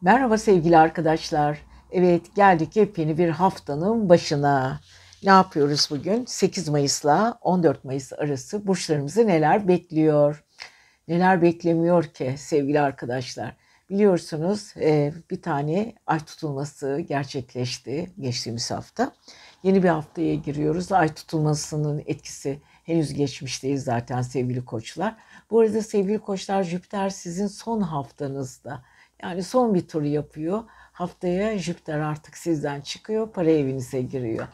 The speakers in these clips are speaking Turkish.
Merhaba sevgili arkadaşlar. Evet geldik yepyeni bir haftanın başına. Ne yapıyoruz bugün? 8 Mayıs'la 14 Mayıs arası burçlarımızı neler bekliyor? Neler beklemiyor ki sevgili arkadaşlar? Biliyorsunuz e, bir tane ay tutulması gerçekleşti geçtiğimiz hafta. Yeni bir haftaya giriyoruz. Ay tutulmasının etkisi henüz geçmişteyiz zaten sevgili koçlar. Bu arada sevgili koçlar Jüpiter sizin son haftanızda. Yani son bir tur yapıyor. Haftaya Jüpiter artık sizden çıkıyor, para evinize giriyor.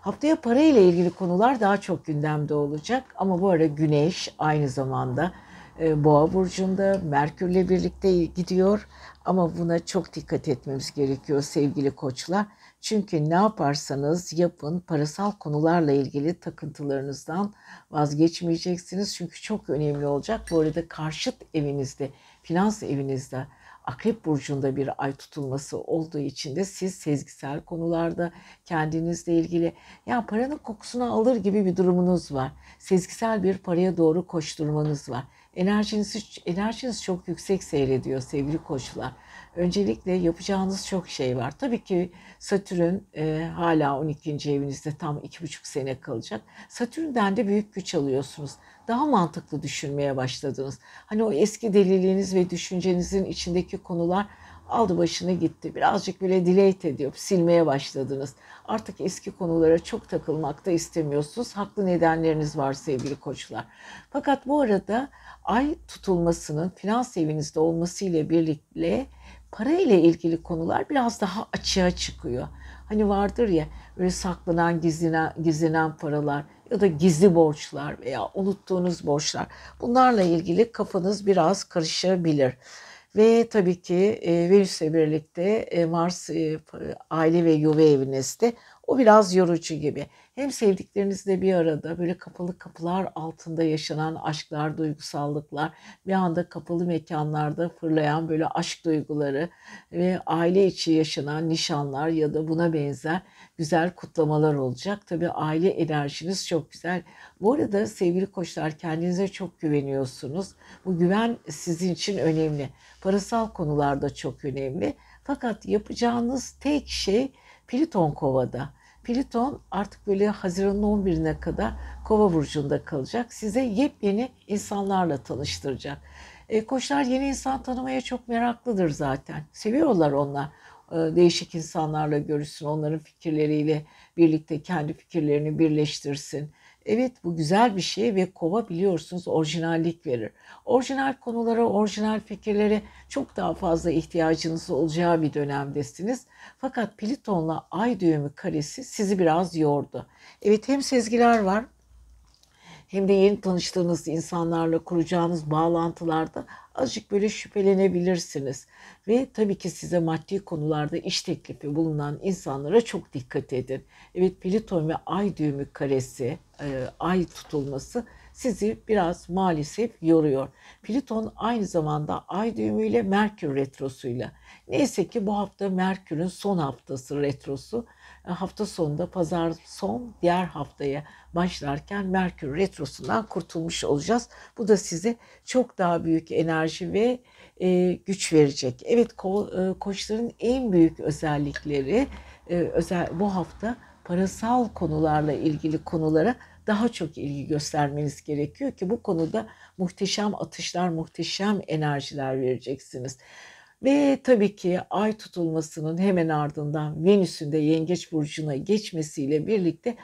Haftaya para ile ilgili konular daha çok gündemde olacak ama bu ara Güneş aynı zamanda e, Boğa burcunda Merkürle birlikte gidiyor ama buna çok dikkat etmemiz gerekiyor sevgili koçlar. Çünkü ne yaparsanız yapın parasal konularla ilgili takıntılarınızdan vazgeçmeyeceksiniz. Çünkü çok önemli olacak. Bu arada karşıt evinizde, finans evinizde Akrep burcunda bir ay tutulması olduğu için de siz sezgisel konularda kendinizle ilgili ya paranın kokusunu alır gibi bir durumunuz var. Sezgisel bir paraya doğru koşturmanız var. Enerjiniz, enerjiniz çok yüksek seyrediyor sevgili koçlar. Öncelikle yapacağınız çok şey var. Tabii ki Satürn e, hala 12. evinizde tam 2,5 sene kalacak. Satürn'den de büyük güç alıyorsunuz. Daha mantıklı düşünmeye başladınız. Hani o eski deliliğiniz ve düşüncenizin içindeki konular aldı başını gitti. Birazcık böyle delete ediyor, silmeye başladınız. Artık eski konulara çok takılmakta istemiyorsunuz. Haklı nedenleriniz var sevgili koçlar. Fakat bu arada ay tutulmasının finans evinizde olmasıyla birlikte para ile ilgili konular biraz daha açığa çıkıyor. Hani vardır ya böyle saklanan, gizlenen, gizlenen paralar ya da gizli borçlar veya unuttuğunuz borçlar. Bunlarla ilgili kafanız biraz karışabilir. Ve tabii ki e, Venüs'le birlikte e, Mars e, aile ve yuva evinizde o biraz yorucu gibi. Hem sevdiklerinizle bir arada böyle kapalı kapılar altında yaşanan aşklar, duygusallıklar, bir anda kapalı mekanlarda fırlayan böyle aşk duyguları ve aile içi yaşanan nişanlar ya da buna benzer güzel kutlamalar olacak. Tabii aile enerjiniz çok güzel. Bu arada sevgili koçlar kendinize çok güveniyorsunuz. Bu güven sizin için önemli. Parasal konularda çok önemli. Fakat yapacağınız tek şey Pliton kovada. Pliton artık böyle Haziran'ın 11'ine kadar Kova burcunda kalacak. Size yepyeni insanlarla tanıştıracak. E, koçlar yeni insan tanımaya çok meraklıdır zaten. Seviyorlar onlar. E, değişik insanlarla görüşsün, onların fikirleriyle birlikte kendi fikirlerini birleştirsin. Evet bu güzel bir şey ve kova biliyorsunuz orijinallik verir. Orijinal konulara, orijinal fikirlere çok daha fazla ihtiyacınız olacağı bir dönemdesiniz. Fakat Pliton'la ay düğümü karesi sizi biraz yordu. Evet hem sezgiler var hem de yeni tanıştığınız insanlarla kuracağınız bağlantılarda azıcık böyle şüphelenebilirsiniz. Ve tabii ki size maddi konularda iş teklifi bulunan insanlara çok dikkat edin. Evet Plüton ve Ay düğümü karesi, e, Ay tutulması sizi biraz maalesef yoruyor. Plüton aynı zamanda Ay düğümüyle Merkür retrosuyla. Neyse ki bu hafta Merkür'ün son haftası retrosu. E, hafta sonunda pazar son diğer haftaya başlarken Merkür retrosundan kurtulmuş olacağız. Bu da size çok daha büyük enerji ve e, güç verecek. Evet ko, e, koçların en büyük özellikleri e, özel bu hafta parasal konularla ilgili konulara daha çok ilgi göstermeniz gerekiyor ki bu konuda muhteşem atışlar, muhteşem enerjiler vereceksiniz. Ve tabii ki ay tutulmasının hemen ardından Venüs'ün de Yengeç burcuna geçmesiyle birlikte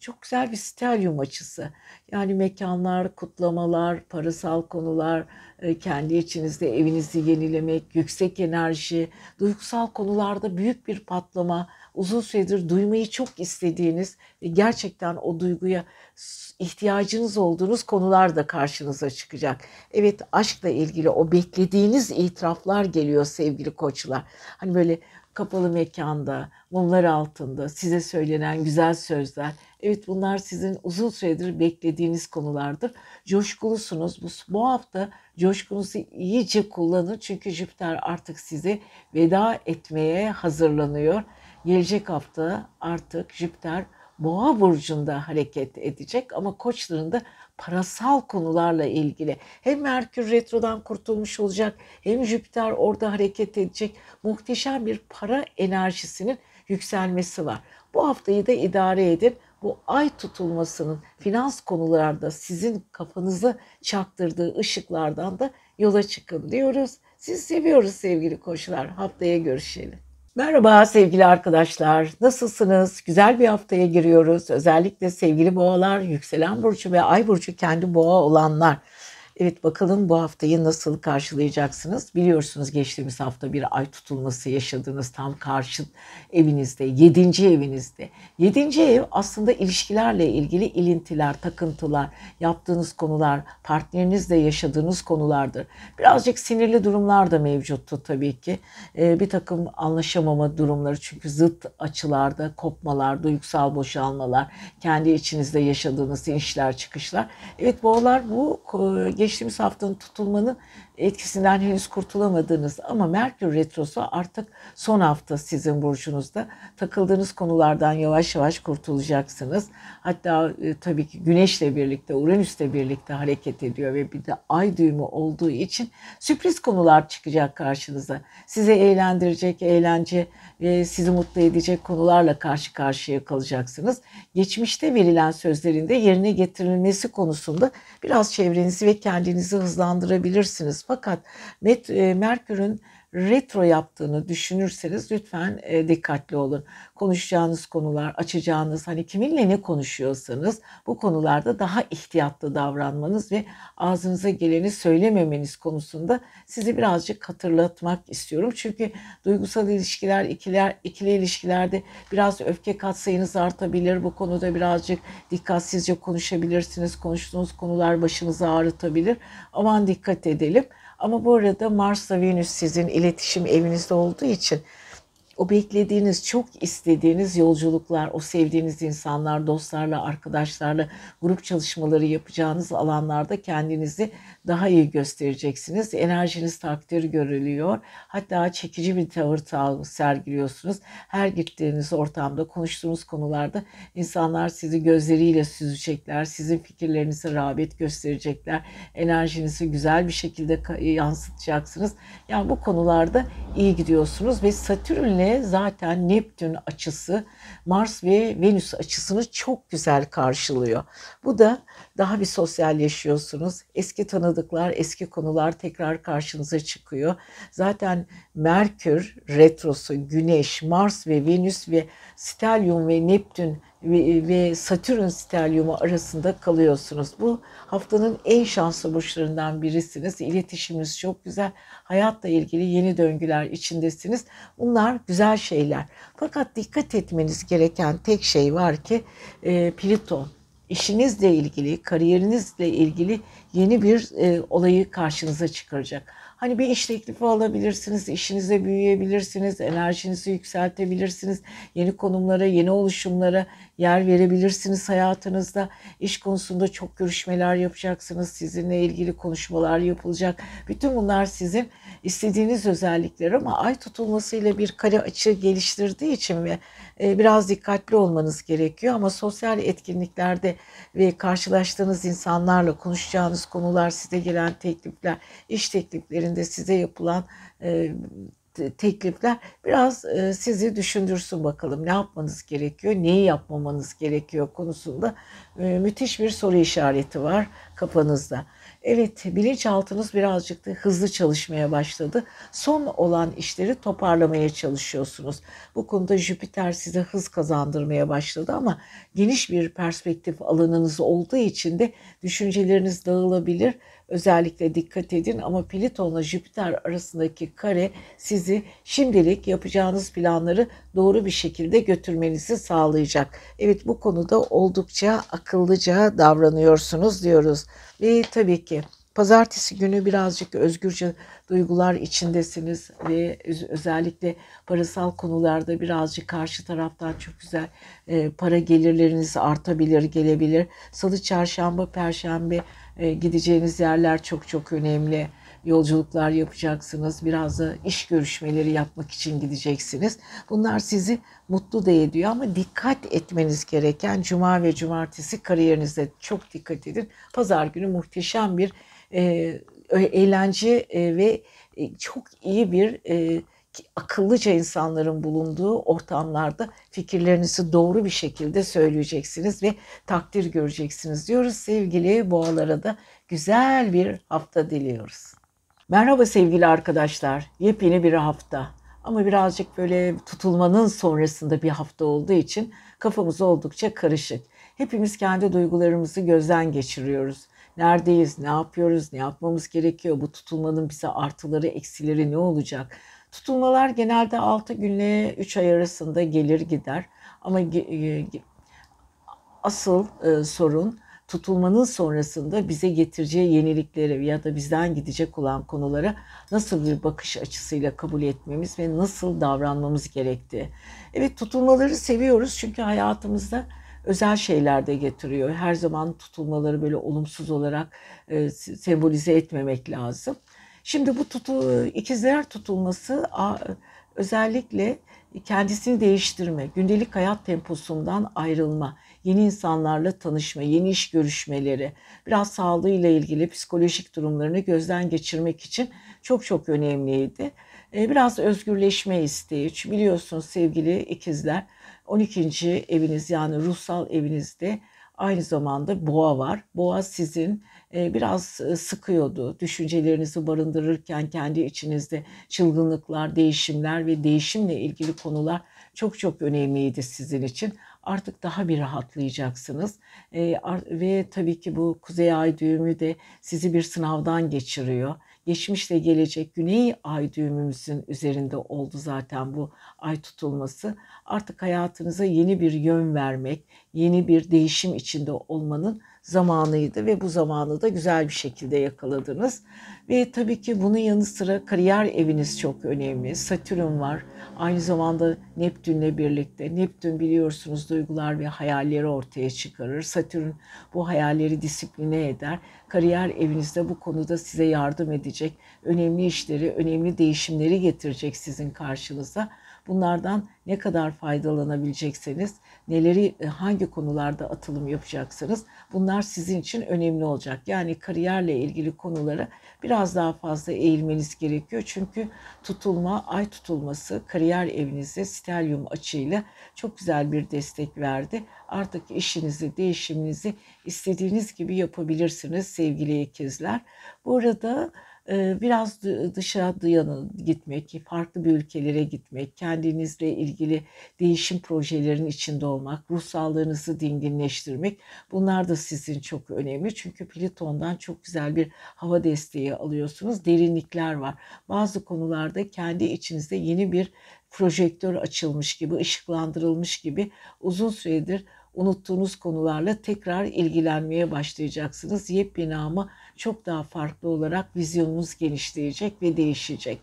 çok güzel bir stelyum açısı. Yani mekanlar, kutlamalar, parasal konular, e, kendi içinizde evinizi yenilemek, yüksek enerji, duygusal konularda büyük bir patlama, uzun süredir duymayı çok istediğiniz ve gerçekten o duyguya ihtiyacınız olduğunuz konular da karşınıza çıkacak. Evet aşkla ilgili o beklediğiniz itiraflar geliyor sevgili koçlar. Hani böyle kapalı mekanda, mumlar altında size söylenen güzel sözler. Evet bunlar sizin uzun süredir beklediğiniz konulardır. Coşkulusunuz. Bu, bu hafta coşkunuzu iyice kullanın. Çünkü Jüpiter artık size veda etmeye hazırlanıyor. Gelecek hafta artık Jüpiter Boğa burcunda hareket edecek ama koçların da parasal konularla ilgili hem Merkür retrodan kurtulmuş olacak hem Jüpiter orada hareket edecek. Muhteşem bir para enerjisinin yükselmesi var. Bu haftayı da idare edin. Bu ay tutulmasının finans konularda sizin kafanızı çaktırdığı ışıklardan da yola çıkın diyoruz. Sizi seviyoruz sevgili koçlar. Haftaya görüşelim. Merhaba sevgili arkadaşlar. Nasılsınız? Güzel bir haftaya giriyoruz. Özellikle sevgili boğalar, yükselen burcu ve ay burcu kendi boğa olanlar Evet bakalım bu haftayı nasıl karşılayacaksınız? Biliyorsunuz geçtiğimiz hafta bir ay tutulması yaşadığınız tam karşı evinizde, yedinci evinizde. Yedinci ev aslında ilişkilerle ilgili ilintiler, takıntılar, yaptığınız konular, partnerinizle yaşadığınız konulardır. Birazcık sinirli durumlar da mevcuttu tabii ki. Ee, bir takım anlaşamama durumları çünkü zıt açılarda kopmalar, duygusal boşalmalar, kendi içinizde yaşadığınız inişler çıkışlar. Evet boğalar bu geçtiğimiz haftanın tutulmanın etkisinden henüz kurtulamadığınız ama Merkür Retrosu artık son hafta sizin burcunuzda. Takıldığınız konulardan yavaş yavaş kurtulacaksınız. Hatta e, tabii ki Güneş'le birlikte, Uranüs'le birlikte hareket ediyor ve bir de ay düğümü olduğu için sürpriz konular çıkacak karşınıza. Sizi eğlendirecek, eğlence ve sizi mutlu edecek konularla karşı karşıya kalacaksınız. Geçmişte verilen sözlerin de yerine getirilmesi konusunda biraz çevrenizi ve kendinizi hızlandırabilirsiniz. Fakat e, Merkür'ün retro yaptığını düşünürseniz lütfen e, dikkatli olun. Konuşacağınız konular, açacağınız hani kiminle ne konuşuyorsanız bu konularda daha ihtiyatlı davranmanız ve ağzınıza geleni söylememeniz konusunda sizi birazcık hatırlatmak istiyorum. Çünkü duygusal ilişkiler, ikiler, ikili ilişkilerde biraz öfke katsayınız artabilir. Bu konuda birazcık dikkatsizce konuşabilirsiniz. Konuştuğunuz konular başınızı ağrıtabilir. Aman dikkat edelim. Ama bu arada Mars'la Venüs sizin iletişim evinizde olduğu için o beklediğiniz, çok istediğiniz yolculuklar, o sevdiğiniz insanlar, dostlarla, arkadaşlarla grup çalışmaları yapacağınız alanlarda kendinizi daha iyi göstereceksiniz. Enerjiniz takdir görülüyor. Hatta çekici bir tavır sergiliyorsunuz. Her gittiğiniz ortamda, konuştuğunuz konularda insanlar sizi gözleriyle süzecekler. Sizin fikirlerinize rağbet gösterecekler. Enerjinizi güzel bir şekilde yansıtacaksınız. Yani bu konularda iyi gidiyorsunuz ve Satürn'le zaten Neptün açısı Mars ve Venüs açısını çok güzel karşılıyor. Bu da daha bir sosyalleşiyorsunuz. Eski tanıdıklar, eski konular tekrar karşınıza çıkıyor. Zaten Merkür retrosu, Güneş, Mars ve Venüs ve Stelyum ve Neptün ve, ve Satürn stelyumu arasında kalıyorsunuz. Bu haftanın en şanslı burçlarından birisiniz. İletişiminiz çok güzel. Hayatla ilgili yeni döngüler içindesiniz. Bunlar güzel şeyler. Fakat dikkat etmeniz gereken tek şey var ki e, Plüton işinizle ilgili, kariyerinizle ilgili yeni bir e, olayı karşınıza çıkaracak. Hani bir iş teklifi alabilirsiniz, işinize büyüyebilirsiniz, enerjinizi yükseltebilirsiniz, yeni konumlara, yeni oluşumlara yer verebilirsiniz hayatınızda. İş konusunda çok görüşmeler yapacaksınız, sizinle ilgili konuşmalar yapılacak. Bütün bunlar sizin istediğiniz özellikler ama ay tutulmasıyla bir kare açı geliştirdiği için ve biraz dikkatli olmanız gerekiyor ama sosyal etkinliklerde ve karşılaştığınız insanlarla konuşacağınız konular, size gelen teklifler, iş tekliflerinde size yapılan e, teklifler biraz e, sizi düşündürsün bakalım ne yapmanız gerekiyor, neyi yapmamanız gerekiyor konusunda müthiş bir soru işareti var kafanızda. Evet bilinçaltınız birazcık da hızlı çalışmaya başladı. Son olan işleri toparlamaya çalışıyorsunuz. Bu konuda Jüpiter size hız kazandırmaya başladı ama geniş bir perspektif alanınız olduğu için de düşünceleriniz dağılabilir. Özellikle dikkat edin ama Plüton'la Jüpiter arasındaki kare sizi şimdilik yapacağınız planları doğru bir şekilde götürmenizi sağlayacak. Evet bu konuda oldukça akıllıca davranıyorsunuz diyoruz. Ve tabii ki pazartesi günü birazcık özgürce duygular içindesiniz ve özellikle parasal konularda birazcık karşı taraftan çok güzel e, para gelirleriniz artabilir, gelebilir. Salı, çarşamba, perşembe e, gideceğiniz yerler çok çok önemli yolculuklar yapacaksınız. Biraz da iş görüşmeleri yapmak için gideceksiniz. Bunlar sizi mutlu da ediyor ama dikkat etmeniz gereken cuma ve cumartesi kariyerinizde çok dikkat edin. Pazar günü muhteşem bir e, eğlence e, ve e, çok iyi bir e, akıllıca insanların bulunduğu ortamlarda fikirlerinizi doğru bir şekilde söyleyeceksiniz ve takdir göreceksiniz diyoruz. Sevgili boğalara da güzel bir hafta diliyoruz. Merhaba sevgili arkadaşlar. Yepyeni bir hafta. Ama birazcık böyle tutulmanın sonrasında bir hafta olduğu için kafamız oldukça karışık. Hepimiz kendi duygularımızı gözden geçiriyoruz. Neredeyiz, ne yapıyoruz, ne yapmamız gerekiyor, bu tutulmanın bize artıları, eksileri ne olacak? Tutulmalar genelde 6 günle 3 ay arasında gelir gider. Ama e, asıl e, sorun tutulmanın sonrasında bize getireceği yenilikleri ya da bizden gidecek olan konulara nasıl bir bakış açısıyla kabul etmemiz ve nasıl davranmamız gerektiği. Evet tutulmaları seviyoruz çünkü hayatımızda özel şeyler de getiriyor. Her zaman tutulmaları böyle olumsuz olarak e, sembolize etmemek lazım. Şimdi bu tutu, ikizler tutulması özellikle kendisini değiştirme, gündelik hayat temposundan ayrılma, yeni insanlarla tanışma, yeni iş görüşmeleri, biraz sağlığıyla ilgili psikolojik durumlarını gözden geçirmek için çok çok önemliydi. E, biraz özgürleşme isteği. Biliyorsunuz sevgili ikizler 12. eviniz yani ruhsal evinizde aynı zamanda boğa var. Boğa sizin e, biraz e, sıkıyordu. Düşüncelerinizi barındırırken kendi içinizde çılgınlıklar, değişimler ve değişimle ilgili konular çok çok önemliydi sizin için. Artık daha bir rahatlayacaksınız. E, ve tabii ki bu Kuzey Ay düğümü de sizi bir sınavdan geçiriyor geçmişle gelecek güney ay düğümümüzün üzerinde oldu zaten bu ay tutulması. Artık hayatınıza yeni bir yön vermek, yeni bir değişim içinde olmanın zamanıydı ve bu zamanı da güzel bir şekilde yakaladınız. Ve tabii ki bunun yanı sıra kariyer eviniz çok önemli. Satürn var. Aynı zamanda Neptünle birlikte. Neptün biliyorsunuz duygular ve hayalleri ortaya çıkarır. Satürn bu hayalleri disipline eder. Kariyer evinizde bu konuda size yardım edecek. Önemli işleri, önemli değişimleri getirecek sizin karşınıza. Bunlardan ne kadar faydalanabilecekseniz, neleri e, hangi konularda atılım yapacaksınız bunlar sizin için önemli olacak. Yani kariyerle ilgili konulara biraz daha fazla eğilmeniz gerekiyor. Çünkü tutulma, ay tutulması kariyer evinizde stelyum açıyla çok güzel bir destek verdi. Artık işinizi, değişiminizi istediğiniz gibi yapabilirsiniz sevgili ikizler. Bu arada biraz dışarıya gitmek, farklı bir ülkelere gitmek, kendinizle ilgili değişim projelerinin içinde olmak, ruh sağlığınızı dinginleştirmek bunlar da sizin çok önemli. Çünkü Plüton'dan çok güzel bir hava desteği alıyorsunuz. Derinlikler var. Bazı konularda kendi içinizde yeni bir projektör açılmış gibi, ışıklandırılmış gibi uzun süredir unuttuğunuz konularla tekrar ilgilenmeye başlayacaksınız. Yepyeni ama çok daha farklı olarak vizyonunuz genişleyecek ve değişecek.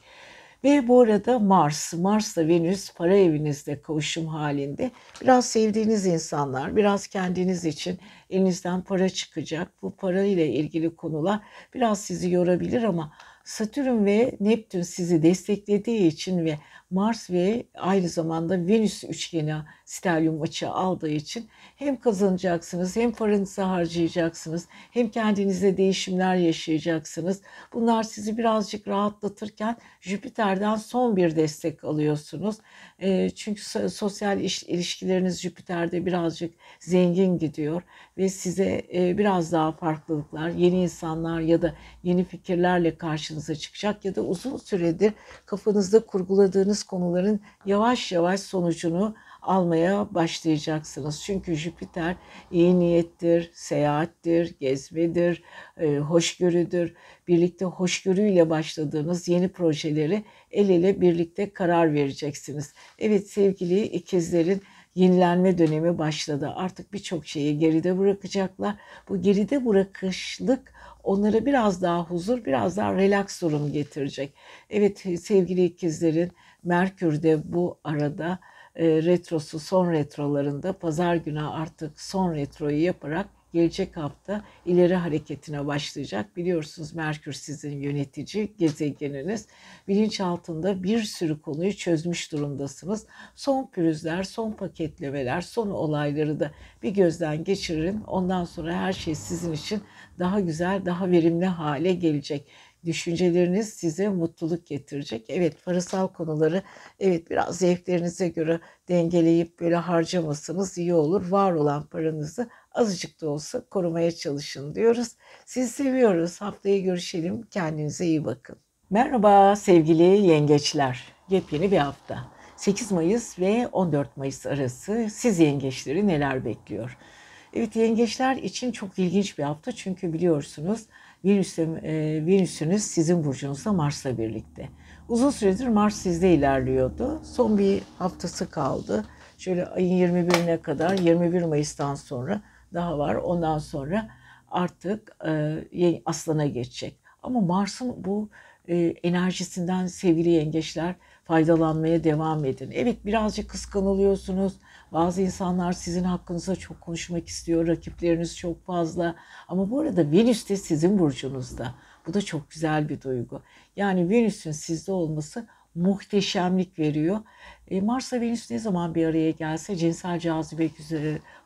Ve bu arada Mars, Mars'la Venüs para evinizde kavuşum halinde. Biraz sevdiğiniz insanlar, biraz kendiniz için elinizden para çıkacak. Bu para ile ilgili konular biraz sizi yorabilir ama Satürn ve Neptün sizi desteklediği için ve Mars ve aynı zamanda Venüs üçgeni stelyum açı aldığı için hem kazanacaksınız hem paranızı harcayacaksınız hem kendinize değişimler yaşayacaksınız. Bunlar sizi birazcık rahatlatırken Jüpiter'den son bir destek alıyorsunuz. E, çünkü sosyal ilişkileriniz Jüpiter'de birazcık zengin gidiyor ve size e, biraz daha farklılıklar, yeni insanlar ya da yeni fikirlerle karşınıza çıkacak ya da uzun süredir kafanızda kurguladığınız konuların yavaş yavaş sonucunu almaya başlayacaksınız. Çünkü Jüpiter iyi niyettir, seyahattir, gezmedir, e, hoşgörüdür. Birlikte hoşgörüyle başladığınız yeni projeleri el ele birlikte karar vereceksiniz. Evet sevgili ikizlerin yenilenme dönemi başladı. Artık birçok şeyi geride bırakacaklar. Bu geride bırakışlık onlara biraz daha huzur, biraz daha relax durum getirecek. Evet sevgili ikizlerin Merkür de bu arada e, retrosu son retrolarında pazar günü artık son retroyu yaparak gelecek hafta ileri hareketine başlayacak. Biliyorsunuz Merkür sizin yönetici gezegeniniz. Bilinç altında bir sürü konuyu çözmüş durumdasınız. Son pürüzler, son paketlemeler, son olayları da bir gözden geçirin. Ondan sonra her şey sizin için daha güzel, daha verimli hale gelecek düşünceleriniz size mutluluk getirecek. Evet parasal konuları evet biraz zevklerinize göre dengeleyip böyle harcamasanız iyi olur. Var olan paranızı azıcık da olsa korumaya çalışın diyoruz. Sizi seviyoruz. Haftaya görüşelim. Kendinize iyi bakın. Merhaba sevgili yengeçler. Yepyeni bir hafta. 8 Mayıs ve 14 Mayıs arası siz yengeçleri neler bekliyor? Evet yengeçler için çok ilginç bir hafta çünkü biliyorsunuz Venüs'ün, e, Venüs'ünüz sizin burcunuzda Mars'la birlikte. Uzun süredir Mars sizde ilerliyordu. Son bir haftası kaldı. Şöyle ayın 21'ine kadar 21 Mayıs'tan sonra daha var. Ondan sonra artık e, Aslan'a geçecek. Ama Mars'ın bu e, enerjisinden sevgili yengeçler faydalanmaya devam edin. Evet birazcık kıskanılıyorsunuz. Bazı insanlar sizin hakkınızda çok konuşmak istiyor. Rakipleriniz çok fazla. Ama bu arada Venüs de sizin burcunuzda. Bu da çok güzel bir duygu. Yani Venüs'ün sizde olması muhteşemlik veriyor. E, Mars'la Venüs ne zaman bir araya gelse cinsel cazibe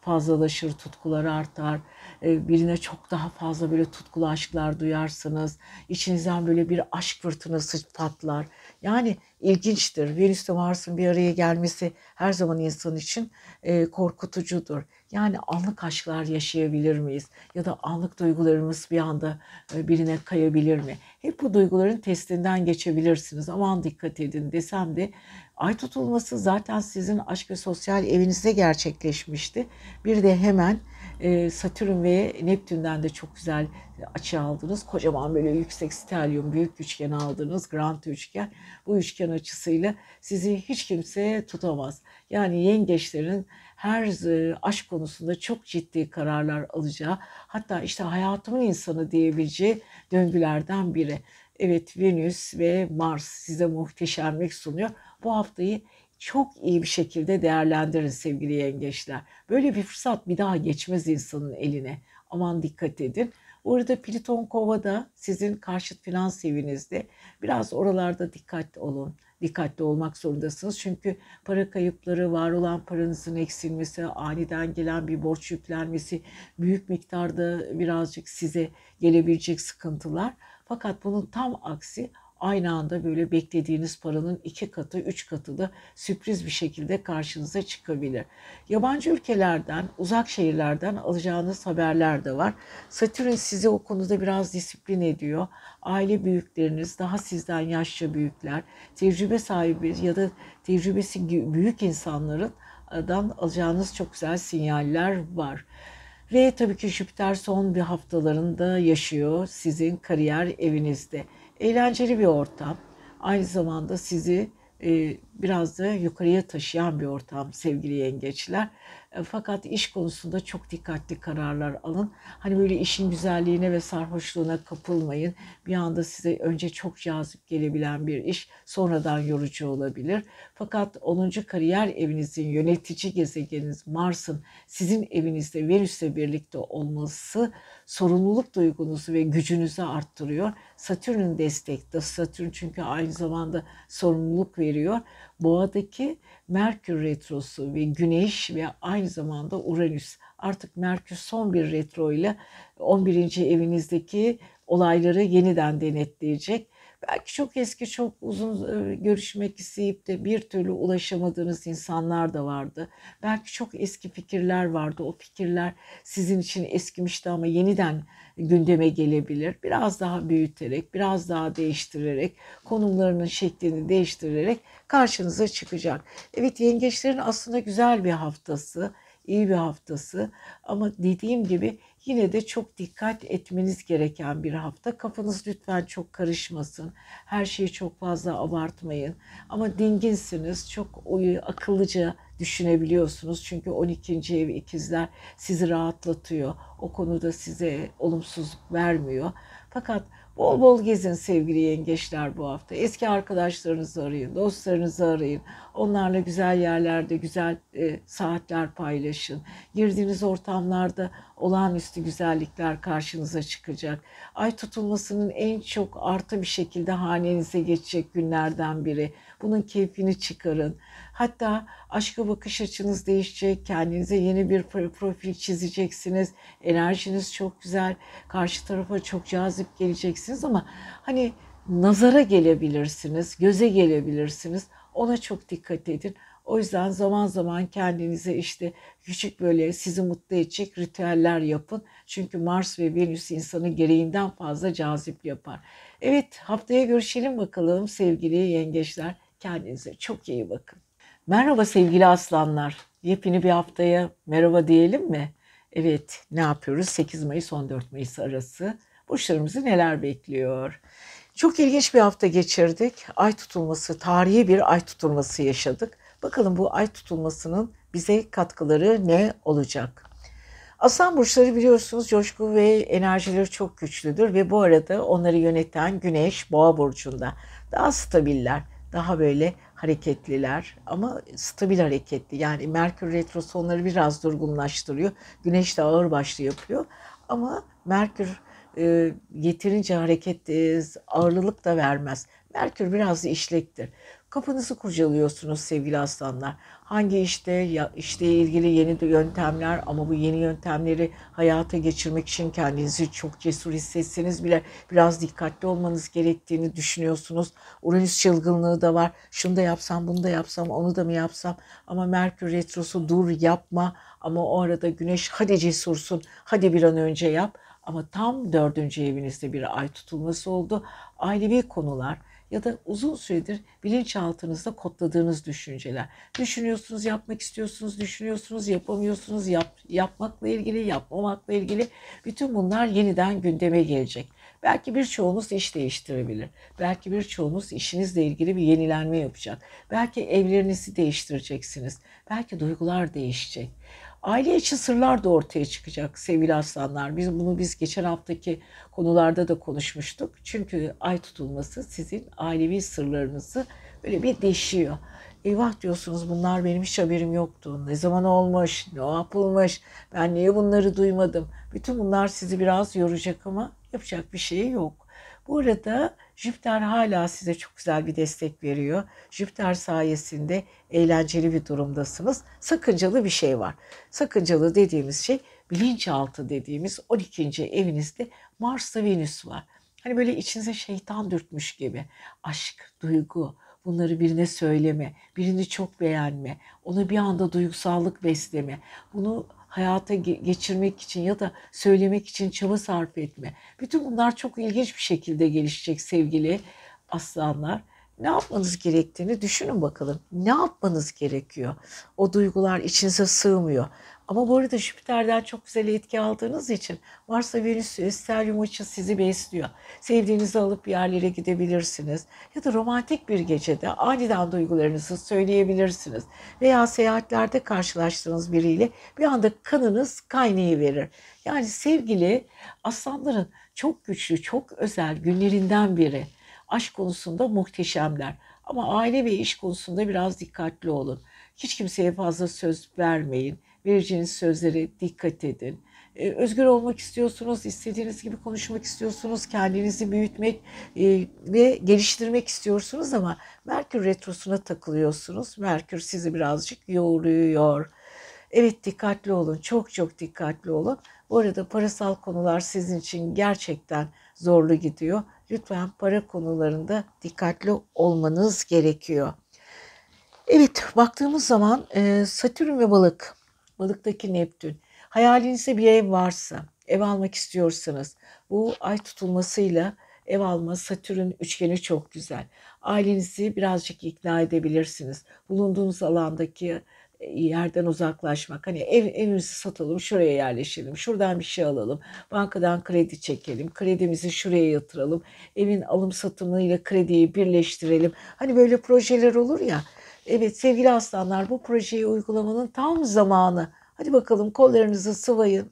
fazlalaşır, tutkular artar. E, birine çok daha fazla böyle tutkulu aşklar duyarsınız. İçinizden böyle bir aşk fırtınası patlar. Yani ilginçtir. Venüs ile Mars'ın bir araya gelmesi her zaman insan için e, korkutucudur. Yani anlık aşklar yaşayabilir miyiz? Ya da anlık duygularımız bir anda e, birine kayabilir mi? Hep bu duyguların testinden geçebilirsiniz. Aman dikkat edin desem de ay tutulması zaten sizin aşk ve sosyal evinizde gerçekleşmişti. Bir de hemen e, Satürn ve Neptün'den de çok güzel açı aldınız. Kocaman böyle yüksek stelyum büyük üçgen aldınız. Grand üçgen. Bu üçgen açısıyla sizi hiç kimse tutamaz. Yani yengeçlerin her e, aşk konusunda çok ciddi kararlar alacağı hatta işte hayatımın insanı diyebileceği döngülerden biri. Evet Venüs ve Mars size muhteşemlik sunuyor. Bu haftayı çok iyi bir şekilde değerlendirin sevgili yengeçler. Böyle bir fırsat bir daha geçmez insanın eline. Aman dikkat edin. Orada Pliton Kova'da sizin karşıt finans evinizde. Biraz oralarda dikkatli olun. Dikkatli olmak zorundasınız. Çünkü para kayıpları, var olan paranızın eksilmesi, aniden gelen bir borç yüklenmesi, büyük miktarda birazcık size gelebilecek sıkıntılar. Fakat bunun tam aksi aynı anda böyle beklediğiniz paranın iki katı, üç katı da sürpriz bir şekilde karşınıza çıkabilir. Yabancı ülkelerden, uzak şehirlerden alacağınız haberler de var. Satürn sizi o konuda biraz disiplin ediyor. Aile büyükleriniz, daha sizden yaşça büyükler, tecrübe sahibi ya da tecrübesi büyük insanların dan alacağınız çok güzel sinyaller var. Ve tabii ki Jüpiter son bir haftalarında yaşıyor sizin kariyer evinizde eğlenceli bir ortam. Aynı zamanda sizi e, biraz da yukarıya taşıyan bir ortam sevgili yengeçler. E, fakat iş konusunda çok dikkatli kararlar alın. Hani böyle işin güzelliğine ve sarhoşluğuna kapılmayın. Bir anda size önce çok cazip gelebilen bir iş sonradan yorucu olabilir. Fakat 10. kariyer evinizin yönetici gezegeniniz Mars'ın sizin evinizde Venüs'le birlikte olması sorumluluk duygunuzu ve gücünüzü arttırıyor. Satürn'ün destekte. Satürn çünkü aynı zamanda sorumluluk veriyor. Boğa'daki Merkür retrosu ve Güneş ve aynı zamanda Uranüs. Artık Merkür son bir retro ile 11. evinizdeki olayları yeniden denetleyecek. Belki çok eski, çok uzun e, görüşmek isteyip de bir türlü ulaşamadığınız insanlar da vardı. Belki çok eski fikirler vardı. O fikirler sizin için eskimişti ama yeniden gündeme gelebilir. Biraz daha büyüterek, biraz daha değiştirerek, konumlarının şeklini değiştirerek karşınıza çıkacak. Evet yengeçlerin aslında güzel bir haftası, iyi bir haftası ama dediğim gibi yine de çok dikkat etmeniz gereken bir hafta. Kafanız lütfen çok karışmasın. Her şeyi çok fazla abartmayın. Ama dinginsiniz. Çok akıllıca düşünebiliyorsunuz. Çünkü 12. ev ikizler sizi rahatlatıyor. O konuda size olumsuzluk vermiyor. Fakat Bol bol gezin sevgili yengeçler bu hafta. Eski arkadaşlarınızı arayın, dostlarınızı arayın. Onlarla güzel yerlerde güzel e, saatler paylaşın. Girdiğiniz ortamlarda olağanüstü güzellikler karşınıza çıkacak. Ay tutulmasının en çok artı bir şekilde hanenize geçecek günlerden biri. Bunun keyfini çıkarın. Hatta aşka bakış açınız değişecek. Kendinize yeni bir profil çizeceksiniz. Enerjiniz çok güzel. Karşı tarafa çok cazip geleceksiniz ama hani nazara gelebilirsiniz, göze gelebilirsiniz. Ona çok dikkat edin. O yüzden zaman zaman kendinize işte küçük böyle sizi mutlu edecek ritüeller yapın. Çünkü Mars ve Venüs insanı gereğinden fazla cazip yapar. Evet haftaya görüşelim bakalım sevgili yengeçler. Kendinize çok iyi bakın. Merhaba sevgili aslanlar. Yepyeni bir haftaya merhaba diyelim mi? Evet ne yapıyoruz? 8 Mayıs 14 Mayıs arası burçlarımızı neler bekliyor? Çok ilginç bir hafta geçirdik. Ay tutulması, tarihi bir ay tutulması yaşadık. Bakalım bu ay tutulmasının bize katkıları ne olacak? Aslan burçları biliyorsunuz coşku ve enerjileri çok güçlüdür ve bu arada onları yöneten Güneş Boğa burcunda. Daha stabiller, daha böyle hareketliler ama stabil hareketli. Yani Merkür Retrosu onları biraz durgunlaştırıyor. Güneş de ağır başlı yapıyor. Ama Merkür e, yeterince hareket e, ağırlılık da vermez. Merkür biraz işlektir. Kafanızı kurcalıyorsunuz sevgili aslanlar. Hangi işte ya işle ilgili yeni yöntemler ama bu yeni yöntemleri hayata geçirmek için kendinizi çok cesur hissetseniz bile biraz dikkatli olmanız gerektiğini düşünüyorsunuz. Uranüs çılgınlığı da var. Şunu da yapsam, bunu da yapsam, onu da mı yapsam? Ama Merkür retrosu dur yapma. Ama o arada Güneş hadi cesursun, hadi bir an önce yap. Ama tam dördüncü evinizde bir ay tutulması oldu. Ailevi konular, ya da uzun süredir bilinçaltınızda kodladığınız düşünceler. Düşünüyorsunuz, yapmak istiyorsunuz, düşünüyorsunuz, yapamıyorsunuz, yap, yapmakla ilgili, yapmamakla ilgili bütün bunlar yeniden gündeme gelecek. Belki birçoğunuz iş değiştirebilir. Belki birçoğunuz işinizle ilgili bir yenilenme yapacak. Belki evlerinizi değiştireceksiniz. Belki duygular değişecek. Aile içi sırlar da ortaya çıkacak sevgili aslanlar. Biz bunu biz geçen haftaki konularda da konuşmuştuk. Çünkü ay tutulması sizin ailevi sırlarınızı böyle bir deşiyor. Eyvah diyorsunuz bunlar benim hiç haberim yoktu. Ne zaman olmuş, ne yapılmış, ben niye bunları duymadım. Bütün bunlar sizi biraz yoracak ama yapacak bir şey yok. Bu arada Jüpiter hala size çok güzel bir destek veriyor. Jüpiter sayesinde eğlenceli bir durumdasınız. Sakıncalı bir şey var. Sakıncalı dediğimiz şey bilinçaltı dediğimiz 12. evinizde Mars'ta Venüs var. Hani böyle içinize şeytan dürtmüş gibi. Aşk, duygu, bunları birine söyleme, birini çok beğenme, ona bir anda duygusallık besleme, bunu hayata geçirmek için ya da söylemek için çaba sarf etme. Bütün bunlar çok ilginç bir şekilde gelişecek sevgili aslanlar. Ne yapmanız gerektiğini düşünün bakalım. Ne yapmanız gerekiyor? O duygular içinize sığmıyor. Ama bu arada Jüpiter'den çok güzel etki aldığınız için varsa Venüs Stellium açı sizi besliyor. Sevdiğinizi alıp bir yerlere gidebilirsiniz. Ya da romantik bir gecede aniden duygularınızı söyleyebilirsiniz. Veya seyahatlerde karşılaştığınız biriyle bir anda kanınız kaynayı verir. Yani sevgili aslanların çok güçlü, çok özel günlerinden biri. Aşk konusunda muhteşemler. Ama aile ve iş konusunda biraz dikkatli olun. Hiç kimseye fazla söz vermeyin vereceğiniz sözlere dikkat edin. Ee, özgür olmak istiyorsunuz, istediğiniz gibi konuşmak istiyorsunuz, kendinizi büyütmek e, ve geliştirmek istiyorsunuz ama Merkür Retrosu'na takılıyorsunuz. Merkür sizi birazcık yoğuruyor. Evet dikkatli olun, çok çok dikkatli olun. Bu arada parasal konular sizin için gerçekten zorlu gidiyor. Lütfen para konularında dikkatli olmanız gerekiyor. Evet baktığımız zaman e, Satürn ve balık balıktaki Neptün. Hayalinizde bir ev varsa, ev almak istiyorsanız bu ay tutulmasıyla ev alma Satürn üçgeni çok güzel. Ailenizi birazcık ikna edebilirsiniz. Bulunduğunuz alandaki e, yerden uzaklaşmak. Hani ev, evimizi satalım, şuraya yerleşelim, şuradan bir şey alalım, bankadan kredi çekelim, kredimizi şuraya yatıralım, evin alım satımıyla krediyi birleştirelim. Hani böyle projeler olur ya. Evet sevgili aslanlar bu projeyi uygulamanın tam zamanı. Hadi bakalım kollarınızı sıvayın.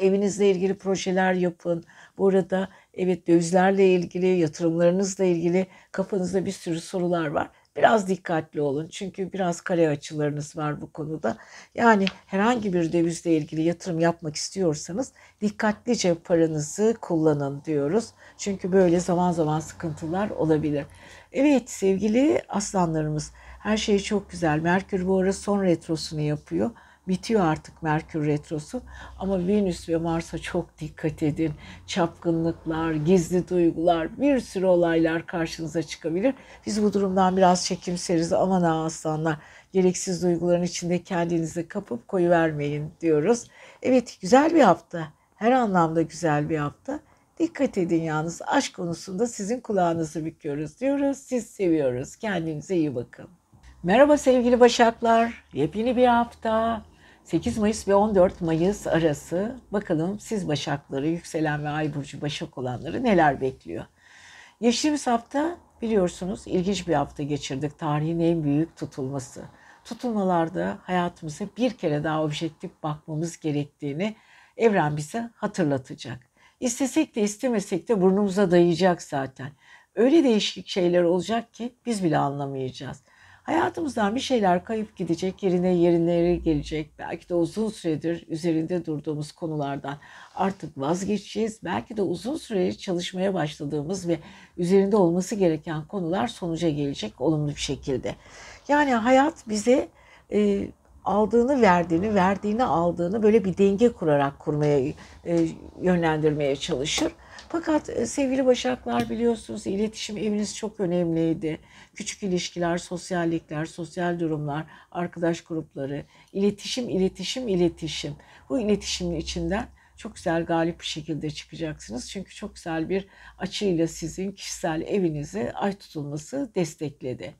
Evinizle ilgili projeler yapın. Bu arada evet dövizlerle ilgili, yatırımlarınızla ilgili kafanızda bir sürü sorular var. Biraz dikkatli olun çünkü biraz kare açılarınız var bu konuda. Yani herhangi bir dövizle ilgili yatırım yapmak istiyorsanız dikkatlice paranızı kullanın diyoruz. Çünkü böyle zaman zaman sıkıntılar olabilir. Evet sevgili aslanlarımız her şey çok güzel. Merkür bu ara son retrosunu yapıyor. Bitiyor artık Merkür Retrosu ama Venüs ve Mars'a çok dikkat edin. Çapkınlıklar, gizli duygular, bir sürü olaylar karşınıza çıkabilir. Biz bu durumdan biraz çekimseriz. Aman ha aslanlar, gereksiz duyguların içinde kendinizi kapıp koyu vermeyin diyoruz. Evet güzel bir hafta. Her anlamda güzel bir hafta. Dikkat edin yalnız aşk konusunda sizin kulağınızı büküyoruz diyoruz. Siz seviyoruz. Kendinize iyi bakın. Merhaba sevgili Başaklar. Yepyeni bir hafta. 8 Mayıs ve 14 Mayıs arası bakalım siz Başakları, yükselen ve ay burcu Başak olanları neler bekliyor? Geçtiğimiz hafta biliyorsunuz ilginç bir hafta geçirdik. Tarihin en büyük tutulması. Tutulmalarda hayatımıza bir kere daha objektif bakmamız gerektiğini evren bize hatırlatacak. İstesek de istemesek de burnumuza dayayacak zaten. Öyle değişik şeyler olacak ki biz bile anlamayacağız. Hayatımızdan bir şeyler kayıp gidecek, yerine yerine gelecek. Belki de uzun süredir üzerinde durduğumuz konulardan artık vazgeçeceğiz. Belki de uzun süre çalışmaya başladığımız ve üzerinde olması gereken konular sonuca gelecek olumlu bir şekilde. Yani hayat bize e, aldığını verdiğini, verdiğini aldığını böyle bir denge kurarak kurmaya, e, yönlendirmeye çalışır. Fakat e, sevgili Başaklar biliyorsunuz iletişim eviniz çok önemliydi. Küçük ilişkiler, sosyallikler, sosyal durumlar, arkadaş grupları, iletişim, iletişim, iletişim. Bu iletişimin içinden çok güzel galip bir şekilde çıkacaksınız. Çünkü çok güzel bir açıyla sizin kişisel evinizi ay tutulması destekledi.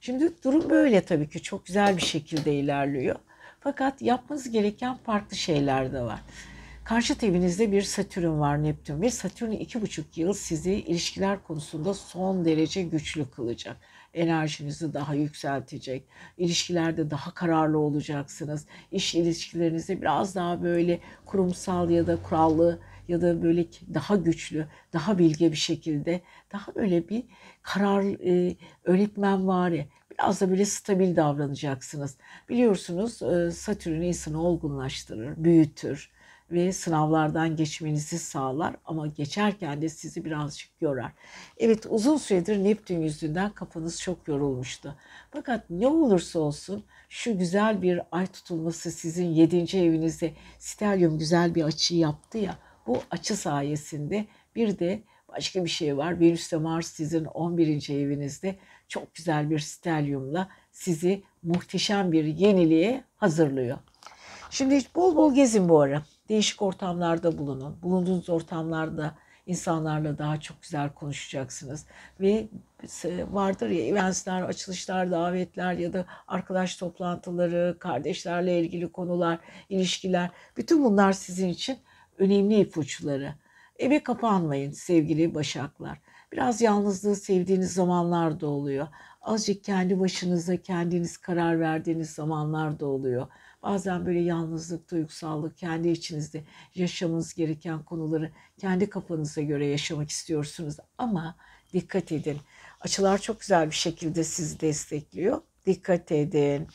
Şimdi durum böyle tabii ki çok güzel bir şekilde ilerliyor. Fakat yapmanız gereken farklı şeyler de var. Karşıt evinizde bir Satürn var Neptün ve Satürn iki buçuk yıl sizi ilişkiler konusunda son derece güçlü kılacak. Enerjinizi daha yükseltecek. İlişkilerde daha kararlı olacaksınız. İş ilişkilerinizde biraz daha böyle kurumsal ya da kurallı ya da böyle daha güçlü, daha bilge bir şekilde daha öyle bir karar e, öğretmen var ya biraz da böyle stabil davranacaksınız. Biliyorsunuz e, Satürn insanı olgunlaştırır, büyütür ve sınavlardan geçmenizi sağlar ama geçerken de sizi birazcık yorar. Evet uzun süredir Neptün yüzünden kafanız çok yorulmuştu. Fakat ne olursa olsun şu güzel bir ay tutulması sizin 7. evinizde stelyum güzel bir açı yaptı ya bu açı sayesinde bir de başka bir şey var. Venüs ve Mars sizin 11. evinizde çok güzel bir stelyumla sizi muhteşem bir yeniliğe hazırlıyor. Şimdi bol bol gezin bu ara. Değişik ortamlarda bulunun. Bulunduğunuz ortamlarda insanlarla daha çok güzel konuşacaksınız. Ve vardır ya eventsler, açılışlar, davetler ya da arkadaş toplantıları, kardeşlerle ilgili konular, ilişkiler. Bütün bunlar sizin için önemli ipuçları. Eve kapanmayın sevgili başaklar. Biraz yalnızlığı sevdiğiniz zamanlar da oluyor. Azıcık kendi başınıza kendiniz karar verdiğiniz zamanlar da oluyor. Bazen böyle yalnızlık, duygusallık, kendi içinizde yaşamanız gereken konuları kendi kafanıza göre yaşamak istiyorsunuz. Ama dikkat edin. Açılar çok güzel bir şekilde sizi destekliyor. Dikkat edin.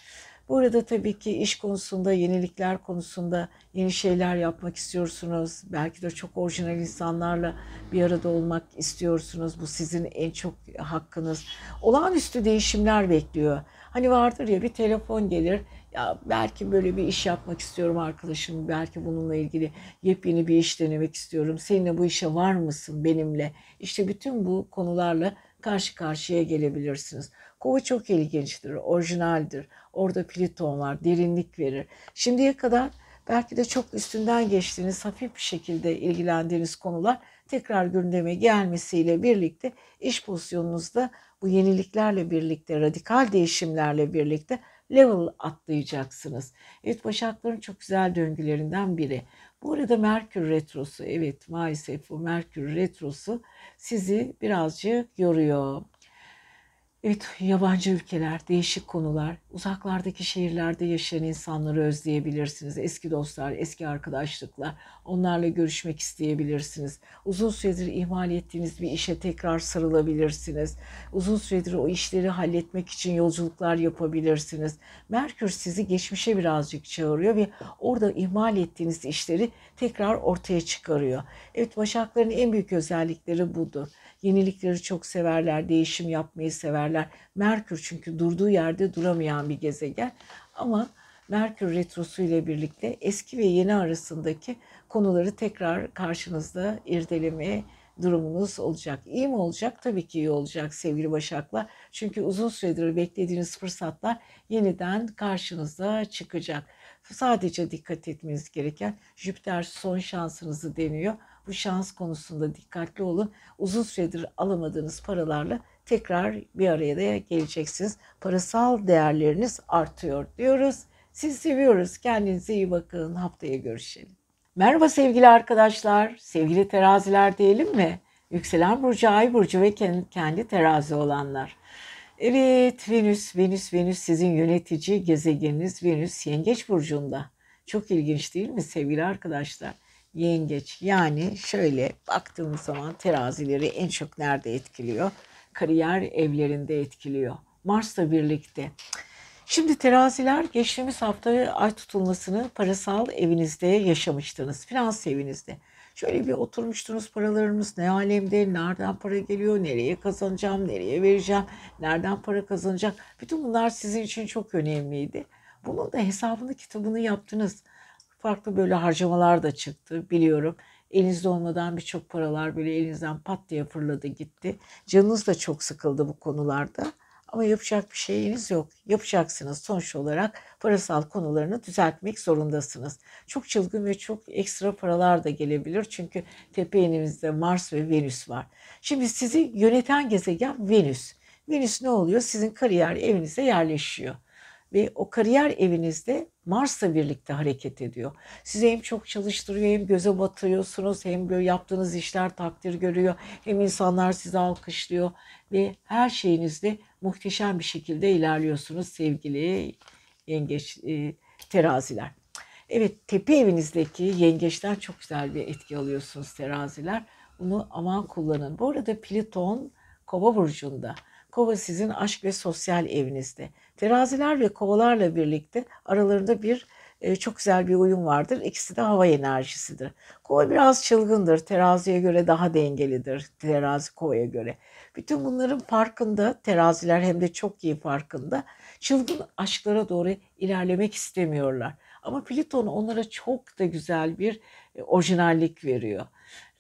Bu arada tabii ki iş konusunda, yenilikler konusunda yeni şeyler yapmak istiyorsunuz. Belki de çok orijinal insanlarla bir arada olmak istiyorsunuz. Bu sizin en çok hakkınız. Olağanüstü değişimler bekliyor. Hani vardır ya bir telefon gelir. Ya belki böyle bir iş yapmak istiyorum arkadaşım. Belki bununla ilgili yepyeni bir iş denemek istiyorum. Seninle bu işe var mısın benimle? İşte bütün bu konularla karşı karşıya gelebilirsiniz. Kova çok ilginçtir, orijinaldir. Orada Pliton var, derinlik verir. Şimdiye kadar belki de çok üstünden geçtiğiniz, hafif bir şekilde ilgilendiğiniz konular tekrar gündeme gelmesiyle birlikte iş pozisyonunuzda bu yeniliklerle birlikte, radikal değişimlerle birlikte level atlayacaksınız. Evet Başakların çok güzel döngülerinden biri. Bu arada Merkür Retrosu, evet maalesef bu Merkür Retrosu sizi birazcık yoruyor. Evet, yabancı ülkeler, değişik konular, uzaklardaki şehirlerde yaşayan insanları özleyebilirsiniz. Eski dostlar, eski arkadaşlıklar, onlarla görüşmek isteyebilirsiniz. Uzun süredir ihmal ettiğiniz bir işe tekrar sarılabilirsiniz. Uzun süredir o işleri halletmek için yolculuklar yapabilirsiniz. Merkür sizi geçmişe birazcık çağırıyor ve orada ihmal ettiğiniz işleri tekrar ortaya çıkarıyor. Evet, Başakların en büyük özellikleri budur. Yenilikleri çok severler, değişim yapmayı severler. Merkür çünkü durduğu yerde duramayan bir gezegen. Ama Merkür retrosu ile birlikte eski ve yeni arasındaki konuları tekrar karşınızda irdelemeye durumunuz olacak. İyi mi olacak? Tabii ki iyi olacak sevgili Başaklar. Çünkü uzun süredir beklediğiniz fırsatlar yeniden karşınıza çıkacak. Sadece dikkat etmeniz gereken Jüpiter son şansınızı deniyor. Bu şans konusunda dikkatli olun. Uzun süredir alamadığınız paralarla tekrar bir araya da geleceksiniz. Parasal değerleriniz artıyor diyoruz. Sizi seviyoruz. Kendinize iyi bakın. Haftaya görüşelim. Merhaba sevgili arkadaşlar. Sevgili teraziler diyelim mi? Yükselen burcu, ay burcu ve kendi terazi olanlar. Evet Venüs, Venüs, Venüs sizin yönetici gezegeniniz Venüs Yengeç burcunda. Çok ilginç değil mi sevgili arkadaşlar? Yengeç yani şöyle baktığımız zaman terazileri en çok nerede etkiliyor? Kariyer evlerinde etkiliyor. Mars'la birlikte. Şimdi teraziler geçtiğimiz hafta ay tutulmasını parasal evinizde yaşamıştınız. Finans evinizde. Şöyle bir oturmuştunuz paralarımız ne alemde, nereden para geliyor, nereye kazanacağım, nereye vereceğim, nereden para kazanacak. Bütün bunlar sizin için çok önemliydi. Bunun da hesabını kitabını yaptınız. Farklı böyle harcamalar da çıktı biliyorum. Elinizde olmadan birçok paralar böyle elinizden pat diye fırladı gitti. Canınız da çok sıkıldı bu konularda. Ama yapacak bir şeyiniz yok. Yapacaksınız sonuç olarak parasal konularını düzeltmek zorundasınız. Çok çılgın ve çok ekstra paralar da gelebilir. Çünkü tepe elinizde Mars ve Venüs var. Şimdi sizi yöneten gezegen Venüs. Venüs ne oluyor? Sizin kariyer evinize yerleşiyor ve o kariyer evinizde Mars'la birlikte hareket ediyor. Sizi hem çok çalıştırıyor hem göze batıyorsunuz hem böyle yaptığınız işler takdir görüyor hem insanlar sizi alkışlıyor ve her şeyinizde muhteşem bir şekilde ilerliyorsunuz sevgili yengeç e, teraziler. Evet tepe evinizdeki yengeçten çok güzel bir etki alıyorsunuz teraziler. Bunu aman kullanın. Bu arada Plüton kova burcunda. Kova sizin aşk ve sosyal evinizde. Teraziler ve kovalarla birlikte aralarında bir e, çok güzel bir uyum vardır. İkisi de hava enerjisidir. Kova biraz çılgındır. Teraziye göre daha dengelidir. Terazi kovaya göre. Bütün bunların farkında teraziler hem de çok iyi farkında. Çılgın aşklara doğru ilerlemek istemiyorlar. Ama Plüton onlara çok da güzel bir e, orijinallik veriyor.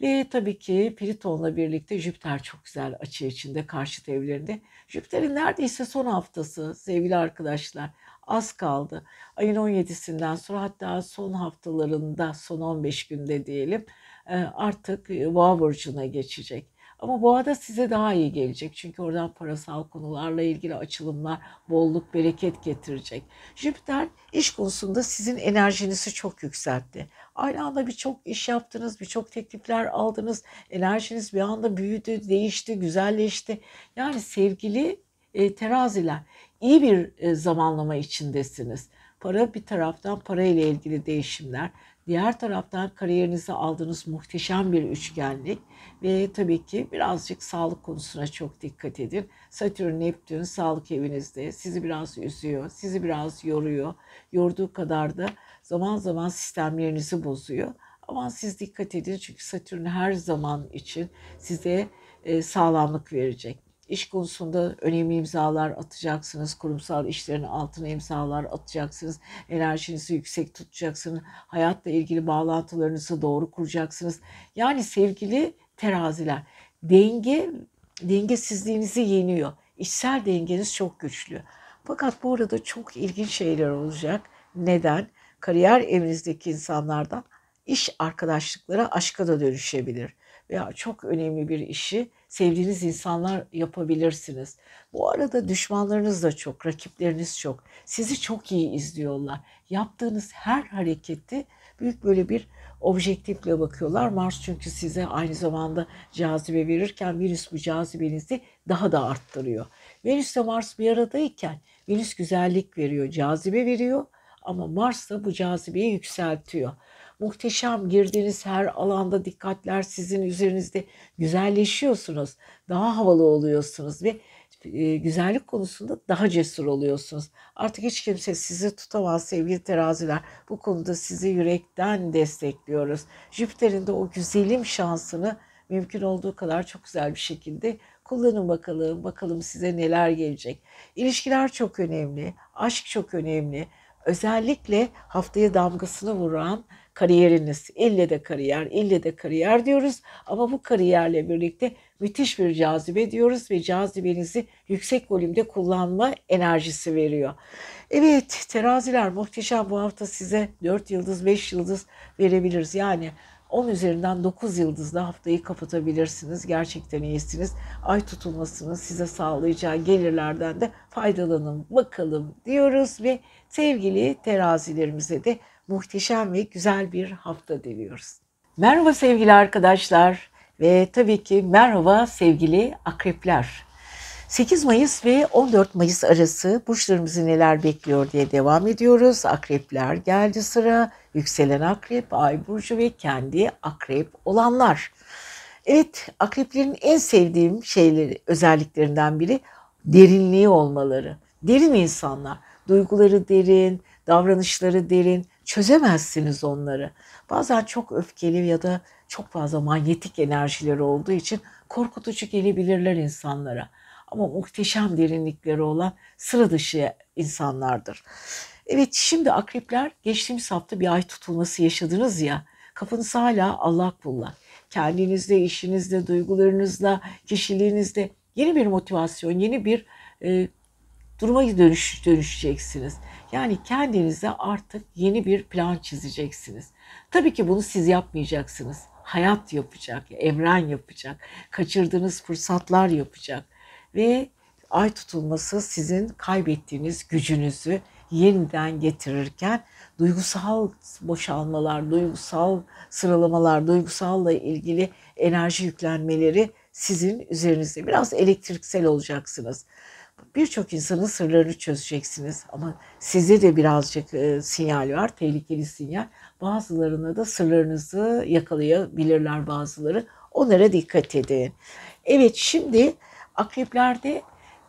Ve tabii ki Plüton'la birlikte Jüpiter çok güzel açı içinde karşıt evlerinde. Jüpiter'in neredeyse son haftası sevgili arkadaşlar. Az kaldı. Ayın 17'sinden sonra hatta son haftalarında son 15 günde diyelim e, artık Boğa burcuna geçecek. Ama boğada size daha iyi gelecek. Çünkü oradan parasal konularla ilgili açılımlar, bolluk, bereket getirecek. Jüpiter iş konusunda sizin enerjinizi çok yükseltti. Aynı anda birçok iş yaptınız, birçok teklifler aldınız. Enerjiniz bir anda büyüdü, değişti, güzelleşti. Yani sevgili e, teraziler iyi bir e, zamanlama içindesiniz. Para bir taraftan para ile ilgili değişimler, Diğer taraftan kariyerinize aldığınız muhteşem bir üçgenlik ve tabii ki birazcık sağlık konusuna çok dikkat edin. Satürn, Neptün sağlık evinizde sizi biraz üzüyor, sizi biraz yoruyor. Yorduğu kadar da zaman zaman sistemlerinizi bozuyor. Ama siz dikkat edin çünkü Satürn her zaman için size e, sağlamlık verecek. İş konusunda önemli imzalar atacaksınız. Kurumsal işlerin altına imzalar atacaksınız. Enerjinizi yüksek tutacaksınız. Hayatla ilgili bağlantılarınızı doğru kuracaksınız. Yani sevgili teraziler denge dengesizliğinizi yeniyor. İçsel dengeniz çok güçlü. Fakat bu arada çok ilginç şeyler olacak. Neden? Kariyer evinizdeki insanlardan iş arkadaşlıklara aşka da dönüşebilir. Veya çok önemli bir işi sevdiğiniz insanlar yapabilirsiniz. Bu arada düşmanlarınız da çok, rakipleriniz çok. Sizi çok iyi izliyorlar. Yaptığınız her hareketi büyük böyle bir objektifle bakıyorlar. Mars çünkü size aynı zamanda cazibe verirken Venüs bu cazibenizi daha da arttırıyor. Venüs ile Mars bir aradayken Venüs güzellik veriyor, cazibe veriyor ama Mars da bu cazibeyi yükseltiyor. Muhteşem girdiğiniz her alanda dikkatler sizin üzerinizde güzelleşiyorsunuz. Daha havalı oluyorsunuz ve e, güzellik konusunda daha cesur oluyorsunuz. Artık hiç kimse sizi tutamaz sevgili teraziler. Bu konuda sizi yürekten destekliyoruz. Jüpiter'in de o güzelim şansını mümkün olduğu kadar çok güzel bir şekilde kullanın bakalım. Bakalım size neler gelecek. İlişkiler çok önemli. Aşk çok önemli. Özellikle haftaya damgasını vuran kariyeriniz. İlle de kariyer, ille de kariyer diyoruz. Ama bu kariyerle birlikte müthiş bir cazibe diyoruz ve cazibenizi yüksek volümde kullanma enerjisi veriyor. Evet teraziler muhteşem bu hafta size 4 yıldız 5 yıldız verebiliriz. Yani 10 üzerinden 9 yıldızla haftayı kapatabilirsiniz. Gerçekten iyisiniz. Ay tutulmasının size sağlayacağı gelirlerden de faydalanın bakalım diyoruz ve sevgili terazilerimize de muhteşem ve güzel bir hafta diliyoruz. Merhaba sevgili arkadaşlar ve tabii ki merhaba sevgili akrepler. 8 Mayıs ve 14 Mayıs arası burçlarımızı neler bekliyor diye devam ediyoruz. Akrepler geldi sıra. Yükselen akrep, ay burcu ve kendi akrep olanlar. Evet, akreplerin en sevdiğim şeyleri, özelliklerinden biri derinliği olmaları. Derin insanlar. Duyguları derin, davranışları derin. Çözemezsiniz onları. Bazen çok öfkeli ya da çok fazla manyetik enerjileri olduğu için korkutucu gelebilirler insanlara ama muhteşem derinlikleri olan sıra dışı insanlardır. Evet şimdi akrepler geçtiğimiz hafta bir ay tutulması yaşadınız ya kafanız hala allak bullak. Kendinizde, işinizde, duygularınızla, kişiliğinizde yeni bir motivasyon, yeni bir e, duruma dönüş, dönüşeceksiniz. Yani kendinize artık yeni bir plan çizeceksiniz. Tabii ki bunu siz yapmayacaksınız. Hayat yapacak, evren yapacak, kaçırdığınız fırsatlar yapacak ve ay tutulması sizin kaybettiğiniz gücünüzü yeniden getirirken duygusal boşalmalar, duygusal sıralamalar, duygusalla ilgili enerji yüklenmeleri sizin üzerinizde biraz elektriksel olacaksınız. Birçok insanın sırlarını çözeceksiniz ama size de birazcık e, sinyal var, tehlikeli sinyal. Bazılarına da sırlarınızı yakalayabilirler bazıları. Onlara dikkat edin. Evet şimdi Akreplerde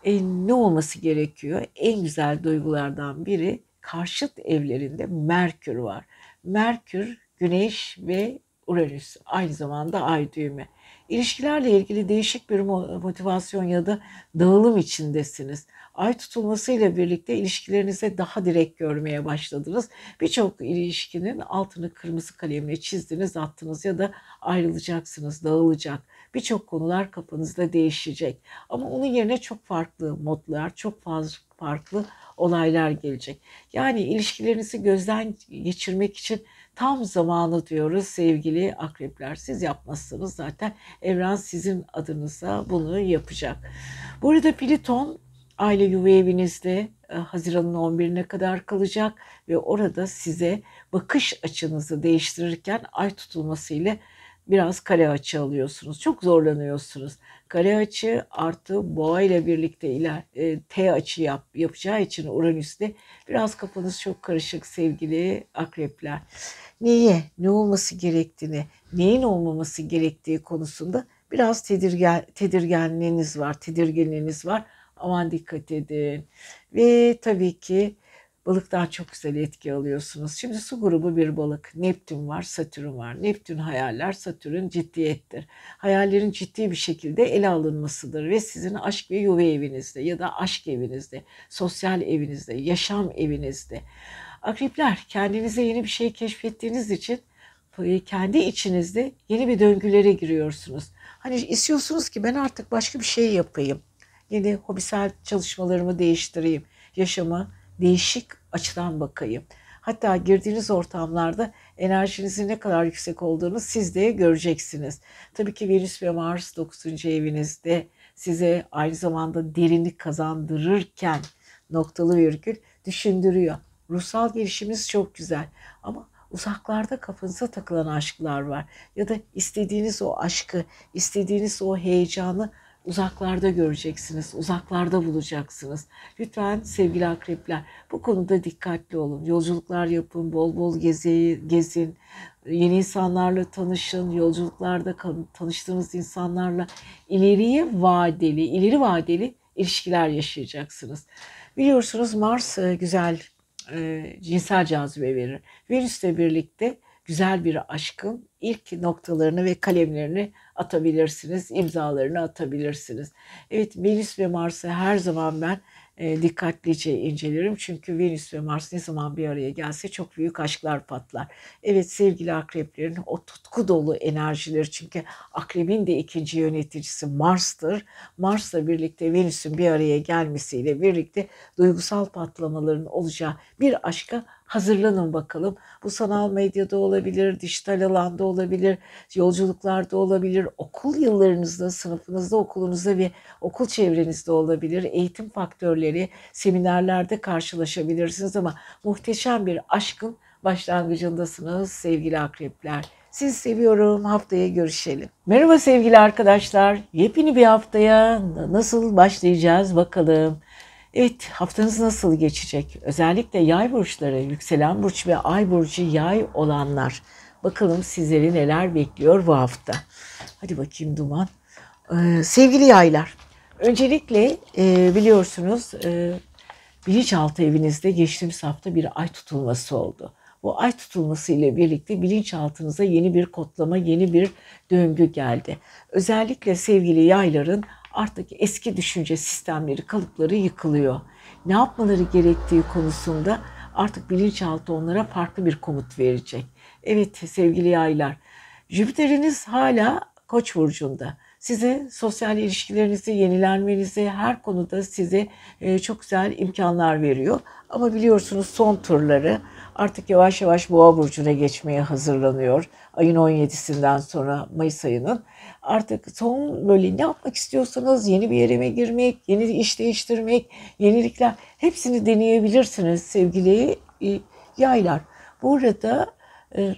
e, ne olması gerekiyor? En güzel duygulardan biri karşıt evlerinde Merkür var. Merkür, Güneş ve Uranüs aynı zamanda ay düğümü. İlişkilerle ilgili değişik bir motivasyon ya da dağılım içindesiniz. Ay tutulmasıyla birlikte ilişkilerinize daha direkt görmeye başladınız. Birçok ilişkinin altını kırmızı kalemle çizdiniz, attınız ya da ayrılacaksınız, dağılacak. Birçok konular kafanızda değişecek. Ama onun yerine çok farklı modlar, çok fazla farklı olaylar gelecek. Yani ilişkilerinizi gözden geçirmek için tam zamanı diyoruz sevgili akrepler. Siz yapmazsanız zaten evren sizin adınıza bunu yapacak. Burada Pliton aile yuva evinizde e, Haziran'ın 11'ine kadar kalacak ve orada size bakış açınızı değiştirirken ay tutulması ile biraz kare açı alıyorsunuz. Çok zorlanıyorsunuz. Kare açı artı boğa ile birlikte iler, e, T açı yap, yapacağı için Uranüs'te biraz kafanız çok karışık sevgili akrepler. Neye, ne olması gerektiğini, neyin olmaması gerektiği konusunda biraz tedirgen, tedirgenliğiniz var, tedirginliğiniz var. Aman dikkat edin. Ve tabii ki balıktan çok güzel etki alıyorsunuz. Şimdi su grubu bir balık. Neptün var, Satürn var. Neptün hayaller, Satürn ciddiyettir. Hayallerin ciddi bir şekilde ele alınmasıdır ve sizin aşk ve yuva evinizde ya da aşk evinizde, sosyal evinizde, yaşam evinizde. Akrepler kendinize yeni bir şey keşfettiğiniz için kendi içinizde yeni bir döngülere giriyorsunuz. Hani istiyorsunuz ki ben artık başka bir şey yapayım. Yeni hobisel çalışmalarımı değiştireyim. Yaşamı değişik açıdan bakayım. Hatta girdiğiniz ortamlarda enerjinizin ne kadar yüksek olduğunu siz de göreceksiniz. Tabii ki Venüs ve Mars 9. evinizde size aynı zamanda derinlik kazandırırken noktalı virgül düşündürüyor. Ruhsal gelişiminiz çok güzel ama uzaklarda kafanıza takılan aşklar var. Ya da istediğiniz o aşkı, istediğiniz o heyecanı uzaklarda göreceksiniz, uzaklarda bulacaksınız. Lütfen sevgili akrepler bu konuda dikkatli olun. Yolculuklar yapın, bol bol gezi, gezin, yeni insanlarla tanışın, yolculuklarda tanıştığınız insanlarla ileriye vadeli, ileri vadeli ilişkiler yaşayacaksınız. Biliyorsunuz Mars e, güzel e, cinsel cazibe verir. Venüs'le birlikte güzel bir aşkın ilk noktalarını ve kalemlerini atabilirsiniz, imzalarını atabilirsiniz. Evet Venüs ve Mars'ı her zaman ben e, dikkatlice incelerim. Çünkü Venüs ve Mars ne zaman bir araya gelse çok büyük aşklar patlar. Evet sevgili akreplerin o tutku dolu enerjileri çünkü akrebin de ikinci yöneticisi Mars'tır. Mars'la birlikte Venüs'ün bir araya gelmesiyle birlikte duygusal patlamaların olacağı bir aşka hazırlanın bakalım. Bu sanal medyada olabilir, dijital alanda olabilir, yolculuklarda olabilir, okul yıllarınızda, sınıfınızda, okulunuzda ve okul çevrenizde olabilir. Eğitim faktörleri, seminerlerde karşılaşabilirsiniz ama muhteşem bir aşkın başlangıcındasınız sevgili akrepler. Sizi seviyorum. Haftaya görüşelim. Merhaba sevgili arkadaşlar. Yepyeni bir haftaya nasıl başlayacağız bakalım. Evet haftanız nasıl geçecek? Özellikle yay burçları, yükselen burç ve ay burcu yay olanlar. Bakalım sizleri neler bekliyor bu hafta. Hadi bakayım Duman. Ee, sevgili yaylar, öncelikle e, biliyorsunuz e, bilinçaltı evinizde geçtiğimiz hafta bir ay tutulması oldu. Bu ay tutulması ile birlikte bilinçaltınıza yeni bir kodlama, yeni bir döngü geldi. Özellikle sevgili yayların artık eski düşünce sistemleri, kalıpları yıkılıyor. Ne yapmaları gerektiği konusunda artık bilinçaltı onlara farklı bir komut verecek. Evet sevgili yaylar, Jüpiter'iniz hala Koç burcunda. Size sosyal ilişkilerinizi yenilenmenize her konuda size e, çok güzel imkanlar veriyor. Ama biliyorsunuz son turları artık yavaş yavaş Boğa burcuna geçmeye hazırlanıyor. Ayın 17'sinden sonra Mayıs ayının artık son böyle ne yapmak istiyorsanız yeni bir yere mi girmek, yeni iş değiştirmek, yenilikler hepsini deneyebilirsiniz sevgili e, yaylar. Bu arada e,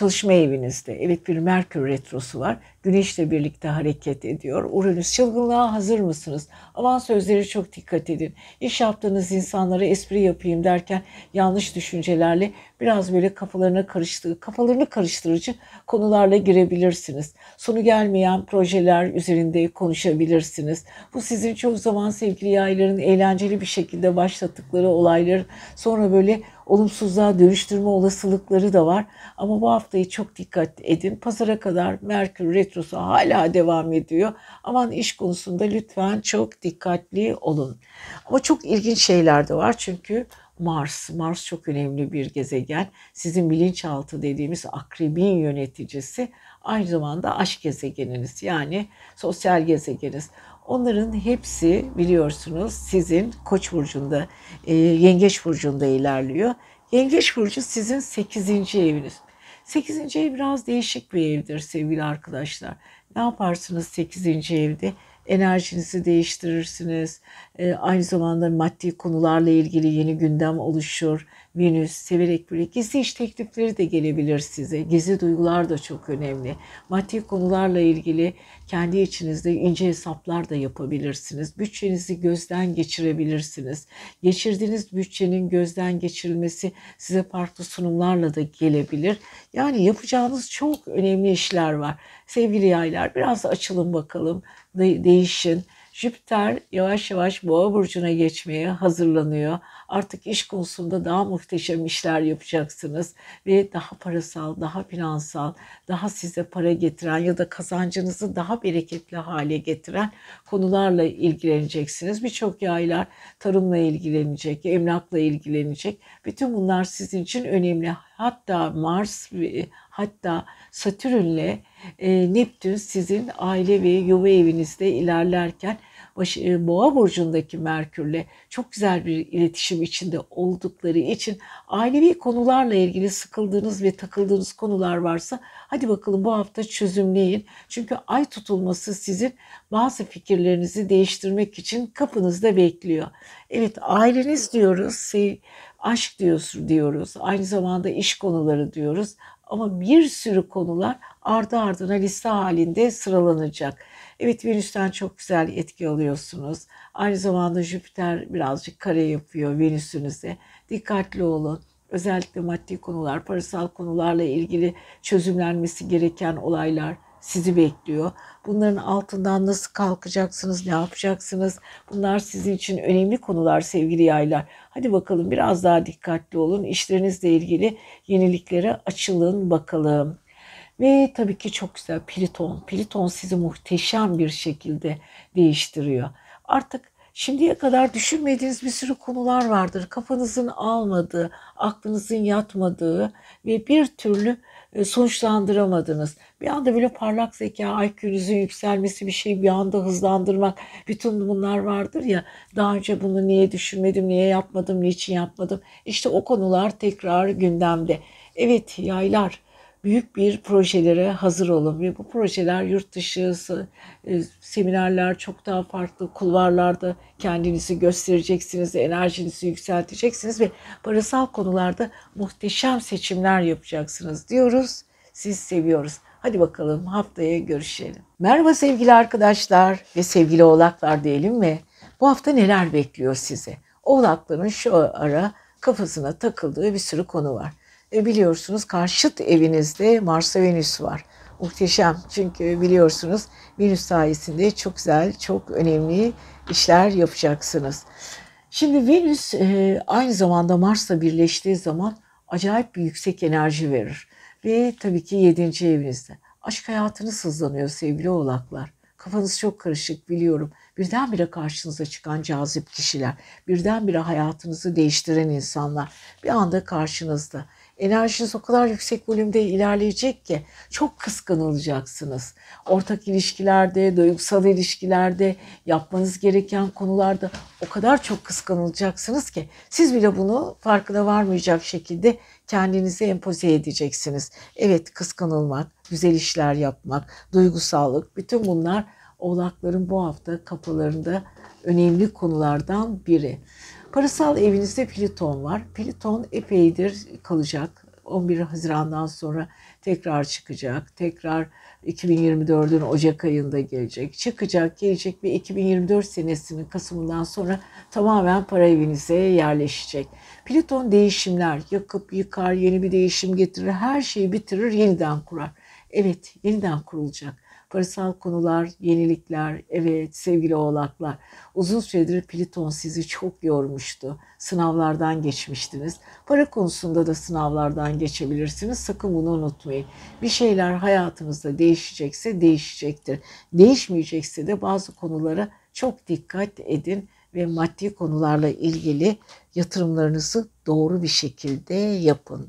çalışma evinizde. Evet bir Merkür retrosu var. Güneşle birlikte hareket ediyor. Uranüs çılgınlığa hazır mısınız? Aman sözleri çok dikkat edin. İş yaptığınız insanlara espri yapayım derken yanlış düşüncelerle biraz böyle kafalarına karıştığı, kafalarını karıştırıcı konularla girebilirsiniz. Sonu gelmeyen projeler üzerinde konuşabilirsiniz. Bu sizin çok zaman sevgili yayların eğlenceli bir şekilde başlattıkları olaylar sonra böyle olumsuzluğa dönüştürme olasılıkları da var. Ama bu haftayı çok dikkat edin. Pazara kadar Merkür retrosu hala devam ediyor. Aman iş konusunda lütfen çok dikkatli olun. Ama çok ilginç şeyler de var çünkü Mars, Mars çok önemli bir gezegen. Sizin bilinçaltı dediğimiz akrebin yöneticisi aynı zamanda aşk gezegeniniz yani sosyal gezegeniniz. Onların hepsi biliyorsunuz sizin Koç burcunda, e, Yengeç burcunda ilerliyor. Yengeç burcu sizin 8. eviniz. 8. ev biraz değişik bir evdir sevgili arkadaşlar. Ne yaparsınız 8. evde? enerjinizi değiştirirsiniz. E, aynı zamanda maddi konularla ilgili yeni gündem oluşur. Venüs severek böyle gizli iş teklifleri de gelebilir size. Gizli duygular da çok önemli. Maddi konularla ilgili kendi içinizde ince hesaplar da yapabilirsiniz. Bütçenizi gözden geçirebilirsiniz. Geçirdiğiniz bütçenin gözden geçirilmesi size farklı sunumlarla da gelebilir. Yani yapacağınız çok önemli işler var. Sevgili yaylar biraz açılın bakalım, değişin. Jüpiter yavaş yavaş boğa burcuna geçmeye hazırlanıyor. Artık iş konusunda daha muhteşem işler yapacaksınız ve daha parasal, daha finansal, daha size para getiren ya da kazancınızı daha bereketli hale getiren konularla ilgileneceksiniz. Birçok yaylar tarımla ilgilenecek, emlakla ilgilenecek. Bütün bunlar sizin için önemli. Hatta Mars hatta Satürn'le e, Neptün sizin aile ve yuva evinizde ilerlerken başı, boğa burcundaki Merkürle çok güzel bir iletişim içinde oldukları için ailevi konularla ilgili sıkıldığınız ve takıldığınız konular varsa hadi bakalım bu hafta çözümleyin. Çünkü ay tutulması sizin bazı fikirlerinizi değiştirmek için kapınızda bekliyor. Evet aileniz diyoruz. aşk diyoruz, diyoruz. Aynı zamanda iş konuları diyoruz. Ama bir sürü konular ardı ardına liste halinde sıralanacak. Evet Venüs'ten çok güzel etki alıyorsunuz. Aynı zamanda Jüpiter birazcık kare yapıyor Venüs'ünüze. Dikkatli olun. Özellikle maddi konular, parasal konularla ilgili çözümlenmesi gereken olaylar sizi bekliyor. Bunların altından nasıl kalkacaksınız, ne yapacaksınız? Bunlar sizin için önemli konular sevgili yaylar. Hadi bakalım biraz daha dikkatli olun. İşlerinizle ilgili yeniliklere açılın bakalım. Ve tabii ki çok güzel Pliton. Pliton sizi muhteşem bir şekilde değiştiriyor. Artık şimdiye kadar düşünmediğiniz bir sürü konular vardır. Kafanızın almadığı, aklınızın yatmadığı ve bir türlü e, sonuçlandıramadınız. Bir anda böyle parlak zeka, IQ'nuzun yükselmesi bir şey bir anda hızlandırmak. Bütün bunlar vardır ya daha önce bunu niye düşünmedim, niye yapmadım, niçin yapmadım. İşte o konular tekrar gündemde. Evet yaylar büyük bir projelere hazır olun ve bu projeler yurt dışı e, seminerler çok daha farklı kulvarlarda kendinizi göstereceksiniz, enerjinizi yükselteceksiniz ve parasal konularda muhteşem seçimler yapacaksınız diyoruz. Siz seviyoruz. Hadi bakalım haftaya görüşelim. Merhaba sevgili arkadaşlar ve sevgili oğlaklar diyelim mi? Bu hafta neler bekliyor size? Oğlakların şu ara kafasına takıldığı bir sürü konu var. E, biliyorsunuz karşıt evinizde Mars'a Venüs var. Muhteşem çünkü biliyorsunuz Venüs sayesinde çok güzel, çok önemli işler yapacaksınız. Şimdi Venüs e, aynı zamanda Mars'la birleştiği zaman acayip bir yüksek enerji verir. Ve tabii ki yedinci evinizde. Aşk hayatınız hızlanıyor sevgili oğlaklar. Kafanız çok karışık biliyorum. Birdenbire karşınıza çıkan cazip kişiler, birdenbire hayatınızı değiştiren insanlar bir anda karşınızda enerjiniz o kadar yüksek volümde ilerleyecek ki çok kıskanılacaksınız. Ortak ilişkilerde, duygusal ilişkilerde, yapmanız gereken konularda o kadar çok kıskanılacaksınız ki siz bile bunu farkına varmayacak şekilde kendinize empoze edeceksiniz. Evet kıskanılmak, güzel işler yapmak, duygusallık bütün bunlar oğlakların bu hafta kapılarında önemli konulardan biri. Parasal evinizde Plüton var. Plüton epeydir kalacak. 11 Haziran'dan sonra tekrar çıkacak. Tekrar 2024'ün Ocak ayında gelecek. Çıkacak, gelecek ve 2024 senesinin Kasım'ından sonra tamamen para evinize yerleşecek. Plüton değişimler, yakıp yıkar, yeni bir değişim getirir, her şeyi bitirir, yeniden kurar. Evet, yeniden kurulacak parasal konular, yenilikler, evet sevgili oğlaklar. Uzun süredir Pliton sizi çok yormuştu. Sınavlardan geçmiştiniz. Para konusunda da sınavlardan geçebilirsiniz. Sakın bunu unutmayın. Bir şeyler hayatınızda değişecekse değişecektir. Değişmeyecekse de bazı konulara çok dikkat edin ve maddi konularla ilgili yatırımlarınızı doğru bir şekilde yapın.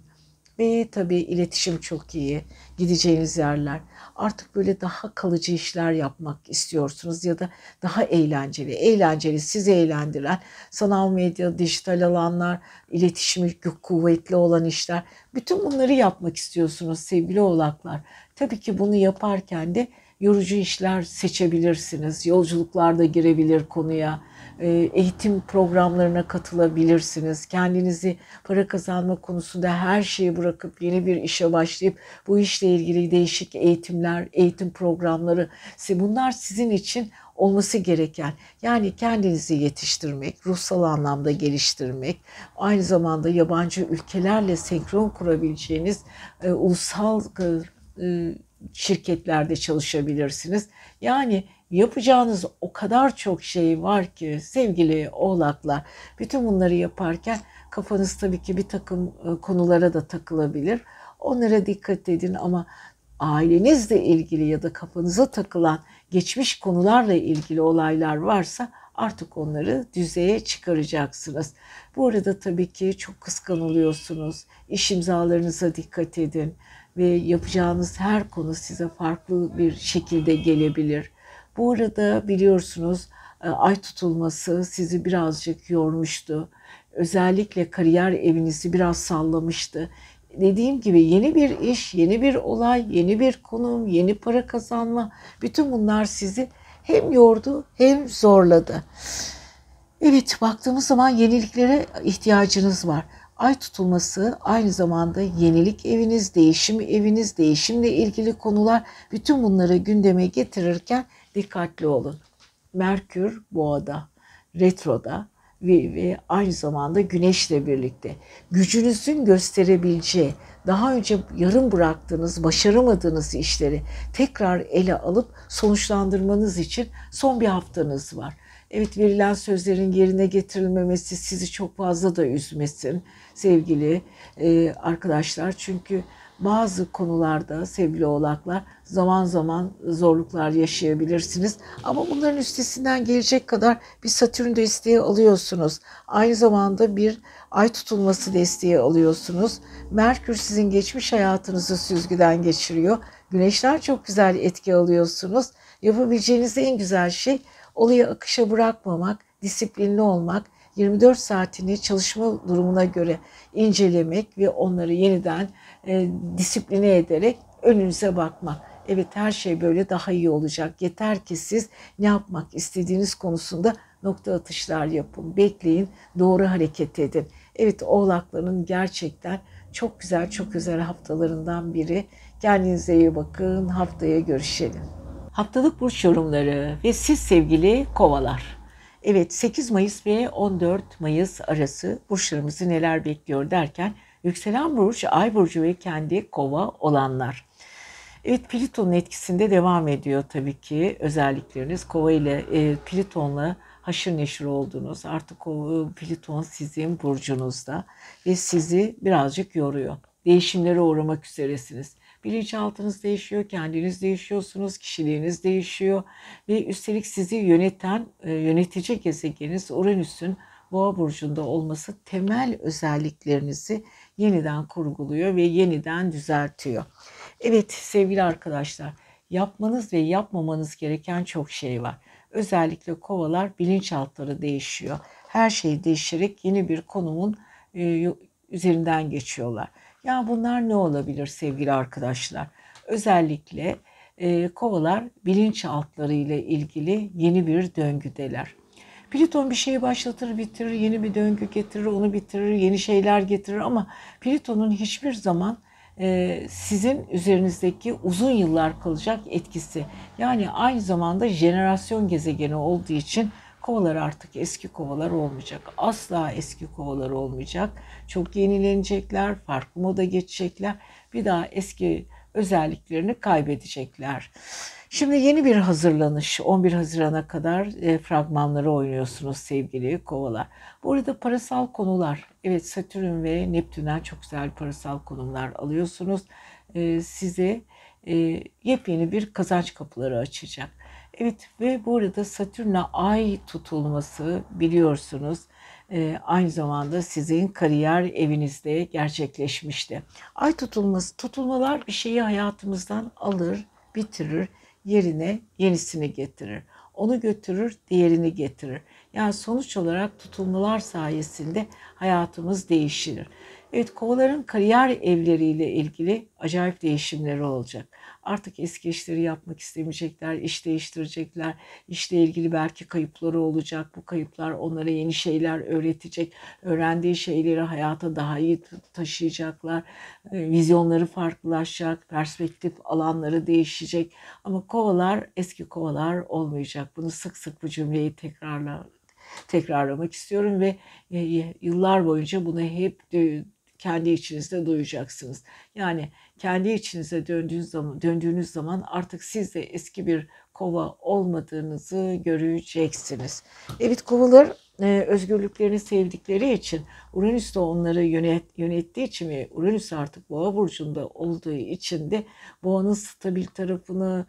Ve tabii iletişim çok iyi. Gideceğiniz yerler. Artık böyle daha kalıcı işler yapmak istiyorsunuz ya da daha eğlenceli. Eğlenceli, sizi eğlendiren sanal medya, dijital alanlar, iletişimi kuvvetli olan işler. Bütün bunları yapmak istiyorsunuz sevgili oğlaklar. Tabii ki bunu yaparken de yorucu işler seçebilirsiniz. Yolculuklarda girebilir konuya e, eğitim programlarına katılabilirsiniz. Kendinizi para kazanma konusunda her şeyi bırakıp yeni bir işe başlayıp bu işle ilgili değişik eğitimler, eğitim programları bunlar sizin için olması gereken yani kendinizi yetiştirmek, ruhsal anlamda geliştirmek, aynı zamanda yabancı ülkelerle senkron kurabileceğiniz e, ulusal e, şirketlerde çalışabilirsiniz. Yani yapacağınız o kadar çok şey var ki sevgili oğlaklar. Bütün bunları yaparken kafanız tabii ki bir takım e, konulara da takılabilir. Onlara dikkat edin ama ailenizle ilgili ya da kafanıza takılan geçmiş konularla ilgili olaylar varsa artık onları düzeye çıkaracaksınız. Bu arada tabii ki çok kıskanılıyorsunuz. İş imzalarınıza dikkat edin ve yapacağınız her konu size farklı bir şekilde gelebilir. Bu arada biliyorsunuz e, ay tutulması sizi birazcık yormuştu. Özellikle kariyer evinizi biraz sallamıştı. Dediğim gibi yeni bir iş, yeni bir olay, yeni bir konum, yeni para kazanma bütün bunlar sizi hem yordu hem zorladı. Evet baktığımız zaman yeniliklere ihtiyacınız var. Ay tutulması aynı zamanda yenilik eviniz, değişim eviniz, değişimle ilgili konular bütün bunları gündeme getirirken dikkatli olun. Merkür boğada, retroda ve, ve aynı zamanda güneşle birlikte gücünüzün gösterebileceği, daha önce yarım bıraktığınız, başaramadığınız işleri tekrar ele alıp sonuçlandırmanız için son bir haftanız var. Evet verilen sözlerin yerine getirilmemesi sizi çok fazla da üzmesin sevgili e, arkadaşlar. Çünkü bazı konularda sevgili oğlaklar zaman zaman zorluklar yaşayabilirsiniz. Ama bunların üstesinden gelecek kadar bir Satürn desteği alıyorsunuz. Aynı zamanda bir ay tutulması desteği alıyorsunuz. Merkür sizin geçmiş hayatınızı süzgüden geçiriyor. Güneşler çok güzel etki alıyorsunuz. Yapabileceğiniz en güzel şey olayı akışa bırakmamak, disiplinli olmak, 24 saatini çalışma durumuna göre incelemek ve onları yeniden e, disipline ederek önünüze bakmak. Evet her şey böyle daha iyi olacak. Yeter ki siz ne yapmak istediğiniz konusunda nokta atışlar yapın. Bekleyin, doğru hareket edin. Evet oğlakların gerçekten çok güzel, çok özel haftalarından biri. Kendinize iyi bakın. Haftaya görüşelim. Haftalık burç yorumları ve siz sevgili kovalar. Evet 8 Mayıs ve 14 Mayıs arası burçlarımızı neler bekliyor derken yükselen burç, ay burcu ve kendi kova olanlar. Evet Plüton'un etkisinde devam ediyor tabii ki özellikleriniz. Kova ile e, Plüton'la haşır neşir oldunuz. Artık o Plüton sizin burcunuzda ve sizi birazcık yoruyor. Değişimlere uğramak üzeresiniz. Bilinçaltınız değişiyor, kendiniz değişiyorsunuz, kişiliğiniz değişiyor ve üstelik sizi yöneten, e, yönetici gezegeniniz Uranüs'ün Boğa burcunda olması temel özelliklerinizi yeniden kurguluyor ve yeniden düzeltiyor. Evet sevgili arkadaşlar, yapmanız ve yapmamanız gereken çok şey var. Özellikle kovalar bilinçaltları değişiyor. Her şey değişerek yeni bir konumun e, üzerinden geçiyorlar. Ya bunlar ne olabilir sevgili arkadaşlar? Özellikle e, kovalar bilinçaltları ile ilgili yeni bir döngüdeler. Plüton bir şeyi başlatır, bitirir, yeni bir döngü getirir, onu bitirir, yeni şeyler getirir ama Plüton'un hiçbir zaman e, sizin üzerinizdeki uzun yıllar kalacak etkisi. Yani aynı zamanda jenerasyon gezegeni olduğu için kovalar artık eski kovalar olmayacak. Asla eski kovalar olmayacak. Çok yenilenecekler, farklı moda geçecekler. Bir daha eski özelliklerini kaybedecekler. Şimdi yeni bir hazırlanış 11 Haziran'a kadar e, fragmanları oynuyorsunuz sevgili kovalar. Bu arada parasal konular evet Satürn ve Neptün'den çok güzel parasal konumlar alıyorsunuz. E, size e, yepyeni bir kazanç kapıları açacak. Evet ve bu arada Satürn'le ay tutulması biliyorsunuz e, aynı zamanda sizin kariyer evinizde gerçekleşmişti. Ay tutulması, tutulmalar bir şeyi hayatımızdan alır, bitirir, yerine yenisini getirir. Onu götürür, diğerini getirir. Yani sonuç olarak tutulmalar sayesinde hayatımız değişir. Evet kovaların kariyer evleriyle ilgili acayip değişimleri olacak. Artık eski işleri yapmak istemeyecekler, iş değiştirecekler. İşle ilgili belki kayıpları olacak. Bu kayıplar onlara yeni şeyler öğretecek. Öğrendiği şeyleri hayata daha iyi taşıyacaklar. Ee, vizyonları farklılaşacak, perspektif alanları değişecek. Ama kovalar eski kovalar olmayacak. Bunu sık sık bu cümleyi tekrarla tekrarlamak istiyorum ve e, yıllar boyunca bunu hep kendi içinizde duyacaksınız. Yani kendi içinize döndüğünüz zaman, döndüğünüz zaman artık siz de eski bir kova olmadığınızı göreceksiniz. Evet kovalar e, özgürlüklerini sevdikleri için Uranüs de onları yönet, yönettiği için ve Uranüs artık boğa burcunda olduğu için de boğanın stabil tarafını,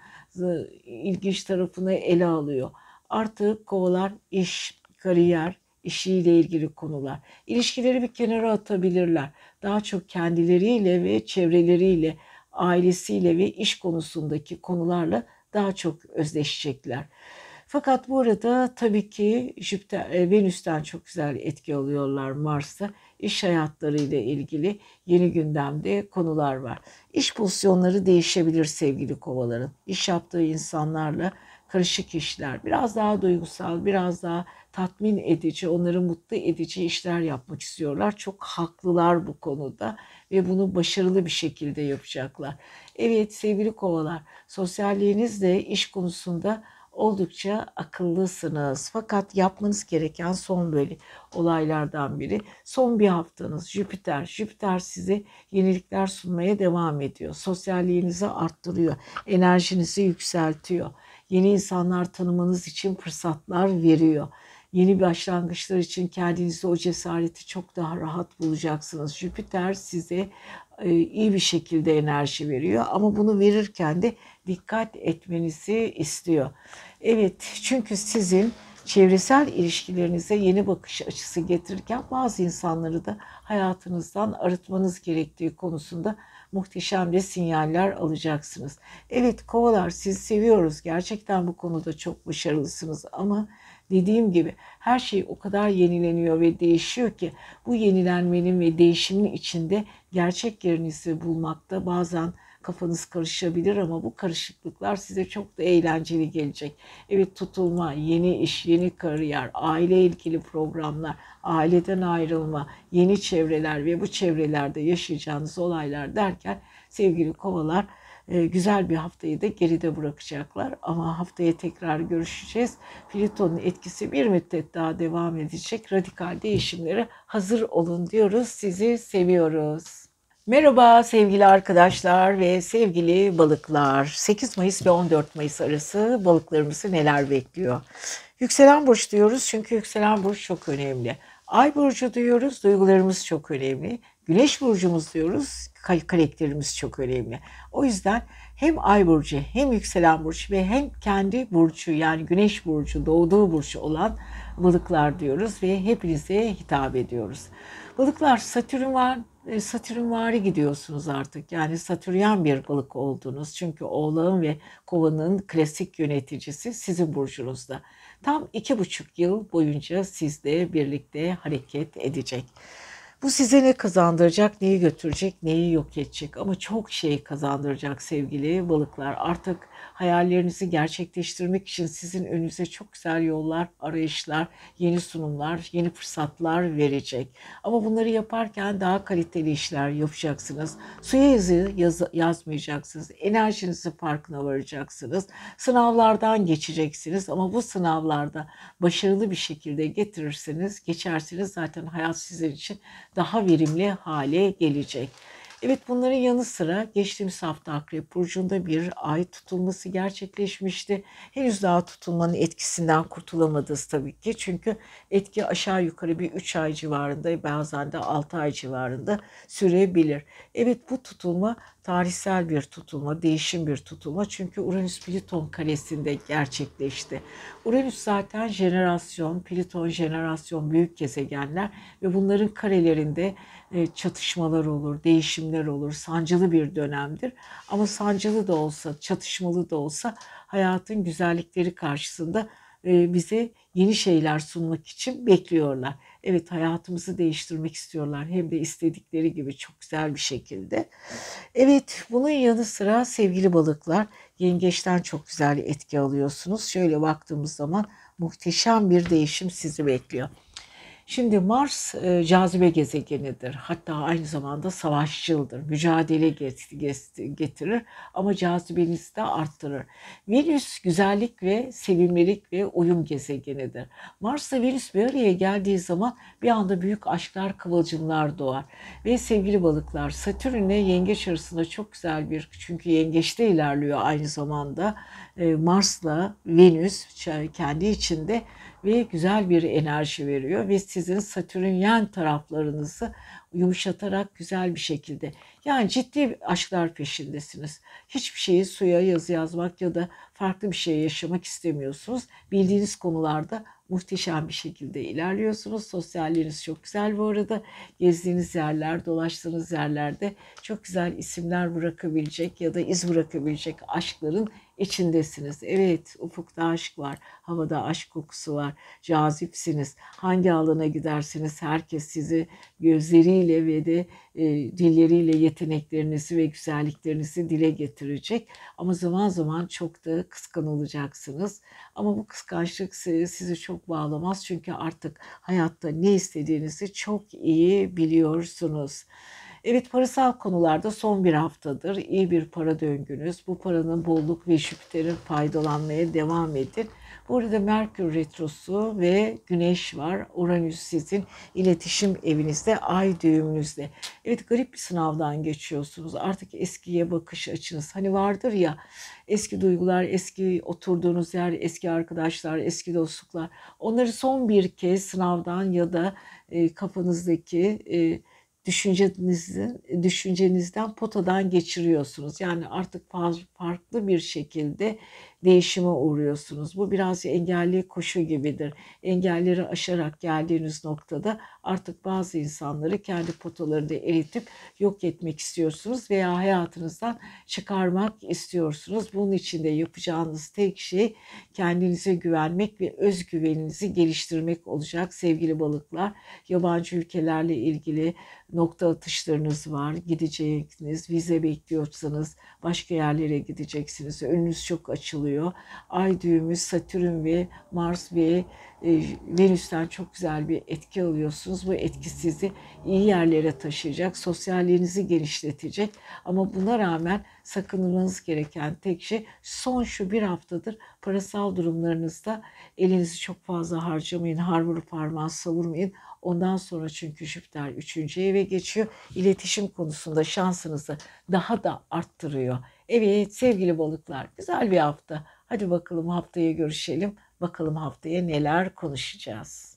ilginç tarafını ele alıyor. Artık kovalar iş, kariyer, işiyle ilgili konular. İlişkileri bir kenara atabilirler. Daha çok kendileriyle ve çevreleriyle, ailesiyle ve iş konusundaki konularla daha çok özleşecekler. Fakat bu arada tabii ki Jüpiter, e, Venüs'ten çok güzel etki alıyorlar Mars'ta. İş hayatları ile ilgili yeni gündemde konular var. İş pozisyonları değişebilir sevgili kovaların. İş yaptığı insanlarla karışık işler, biraz daha duygusal, biraz daha tatmin edici, onları mutlu edici işler yapmak istiyorlar. Çok haklılar bu konuda ve bunu başarılı bir şekilde yapacaklar. Evet sevgili kovalar, sosyalliğinizle iş konusunda oldukça akıllısınız. Fakat yapmanız gereken son böyle olaylardan biri. Son bir haftanız Jüpiter. Jüpiter size yenilikler sunmaya devam ediyor. Sosyalliğinizi arttırıyor. Enerjinizi yükseltiyor. Yeni insanlar tanımanız için fırsatlar veriyor yeni başlangıçlar için kendinizde o cesareti çok daha rahat bulacaksınız. Jüpiter size e, iyi bir şekilde enerji veriyor ama bunu verirken de dikkat etmenizi istiyor. Evet çünkü sizin çevresel ilişkilerinize yeni bakış açısı getirirken bazı insanları da hayatınızdan arıtmanız gerektiği konusunda muhteşem de sinyaller alacaksınız. Evet kovalar siz seviyoruz. Gerçekten bu konuda çok başarılısınız ama dediğim gibi her şey o kadar yenileniyor ve değişiyor ki bu yenilenmenin ve değişimin içinde gerçek yerinizi bulmakta bazen kafanız karışabilir ama bu karışıklıklar size çok da eğlenceli gelecek. Evet tutulma, yeni iş, yeni kariyer, aile ilgili programlar, aileden ayrılma, yeni çevreler ve bu çevrelerde yaşayacağınız olaylar derken sevgili kovalar e, güzel bir haftayı da geride bırakacaklar. Ama haftaya tekrar görüşeceğiz. Plüton'un etkisi bir müddet daha devam edecek. Radikal değişimlere hazır olun diyoruz. Sizi seviyoruz. Merhaba sevgili arkadaşlar ve sevgili balıklar. 8 Mayıs ve 14 Mayıs arası balıklarımızı neler bekliyor? Yükselen burç diyoruz çünkü yükselen burç çok önemli. Ay burcu diyoruz, duygularımız çok önemli. Güneş burcumuz diyoruz, karakterimiz çok önemli. O yüzden hem ay burcu hem yükselen burcu ve hem kendi burcu yani güneş burcu doğduğu burcu olan balıklar diyoruz ve hepinize hitap ediyoruz. Balıklar Satürn var, e, Satürn vari gidiyorsunuz artık. Yani Satüryan bir balık oldunuz. Çünkü oğlağın ve kovanın klasik yöneticisi sizin burcunuzda. Tam iki buçuk yıl boyunca sizle birlikte hareket edecek. Bu size ne kazandıracak, neyi götürecek, neyi yok edecek ama çok şey kazandıracak sevgili balıklar. Artık hayallerinizi gerçekleştirmek için sizin önünüze çok güzel yollar, arayışlar, yeni sunumlar, yeni fırsatlar verecek. Ama bunları yaparken daha kaliteli işler yapacaksınız. Suya yazı yaz, yazmayacaksınız. Enerjinizi farkına varacaksınız. Sınavlardan geçeceksiniz ama bu sınavlarda başarılı bir şekilde getirirseniz, geçerseniz zaten hayat sizin için daha verimli hale gelecek. Evet bunların yanı sıra geçtiğimiz hafta Akrep Burcu'nda bir ay tutulması gerçekleşmişti. Henüz daha tutulmanın etkisinden kurtulamadınız tabii ki. Çünkü etki aşağı yukarı bir 3 ay civarında bazen de 6 ay civarında sürebilir. Evet bu tutulma tarihsel bir tutulma, değişim bir tutulma. Çünkü Uranüs Plüton karesinde gerçekleşti. Uranüs zaten jenerasyon, Plüton jenerasyon büyük gezegenler ve bunların karelerinde e, çatışmalar olur, değişimler olur. Sancılı bir dönemdir. Ama sancılı da olsa, çatışmalı da olsa hayatın güzellikleri karşısında e, bize yeni şeyler sunmak için bekliyorlar. Evet hayatımızı değiştirmek istiyorlar hem de istedikleri gibi çok güzel bir şekilde. Evet bunun yanı sıra sevgili balıklar yengeçten çok güzel etki alıyorsunuz. Şöyle baktığımız zaman muhteşem bir değişim sizi bekliyor. Şimdi Mars e, cazibe gezegenidir. Hatta aynı zamanda savaşçıldır. Mücadele getirir ama cazibenizi de arttırır. Venüs güzellik ve sevimlilik ve uyum gezegenidir. Mars ile Venüs bir araya geldiği zaman bir anda büyük aşklar, kıvılcımlar doğar. Ve sevgili balıklar Satürn ile Yengeç arasında çok güzel bir çünkü Yengeç'te ilerliyor aynı zamanda. E, Mars'la Venüs kendi içinde ve güzel bir enerji veriyor ve sizin satürnyen taraflarınızı yumuşatarak güzel bir şekilde yani ciddi aşklar peşindesiniz. Hiçbir şeyi suya yazı yazmak ya da farklı bir şey yaşamak istemiyorsunuz. Bildiğiniz konularda muhteşem bir şekilde ilerliyorsunuz. Sosyalliğiniz çok güzel bu arada. Gezdiğiniz yerler, dolaştığınız yerlerde çok güzel isimler bırakabilecek ya da iz bırakabilecek aşkların içindesiniz. Evet, ufukta aşk var, havada aşk kokusu var, cazipsiniz. Hangi alana gidersiniz herkes sizi gözleriyle ve de e, dilleriyle yeteneklerinizi ve güzelliklerinizi dile getirecek. Ama zaman zaman çok da kıskanılacaksınız. Ama bu kıskançlık sizi çok bağlamaz çünkü artık hayatta ne istediğinizi çok iyi biliyorsunuz. Evet parasal konularda son bir haftadır iyi bir para döngünüz. Bu paranın bolluk ve Jüpiter'in faydalanmaya devam edin. Bu arada Merkür Retrosu ve Güneş var. Uranüs sizin iletişim evinizde, ay düğümünüzde. Evet garip bir sınavdan geçiyorsunuz. Artık eskiye bakış açınız. Hani vardır ya eski duygular, eski oturduğunuz yer, eski arkadaşlar, eski dostluklar. Onları son bir kez sınavdan ya da e, kafanızdaki... E, düşüncenizden, düşüncenizden potadan geçiriyorsunuz. Yani artık farklı bir şekilde değişime uğruyorsunuz. Bu biraz engelli koşu gibidir. Engelleri aşarak geldiğiniz noktada artık bazı insanları kendi potalarında eritip yok etmek istiyorsunuz veya hayatınızdan çıkarmak istiyorsunuz. Bunun için de yapacağınız tek şey kendinize güvenmek ve özgüveninizi geliştirmek olacak sevgili balıklar. Yabancı ülkelerle ilgili nokta atışlarınız var. Gideceksiniz, vize bekliyorsanız başka yerlere gideceksiniz. Önünüz çok açılıyor. Ay düğümü Satürn ve Mars ve Venüs'ten çok güzel bir etki alıyorsunuz. Bu etki sizi iyi yerlere taşıyacak, sosyalliğinizi genişletecek. Ama buna rağmen sakınmanız gereken tek şey son şu bir haftadır parasal durumlarınızda elinizi çok fazla harcamayın, harvuru parmağı savurmayın. Ondan sonra çünkü Jüpiter 3. eve geçiyor. İletişim konusunda şansınızı daha da arttırıyor. Evet sevgili balıklar güzel bir hafta. Hadi bakalım haftaya görüşelim. Bakalım haftaya neler konuşacağız.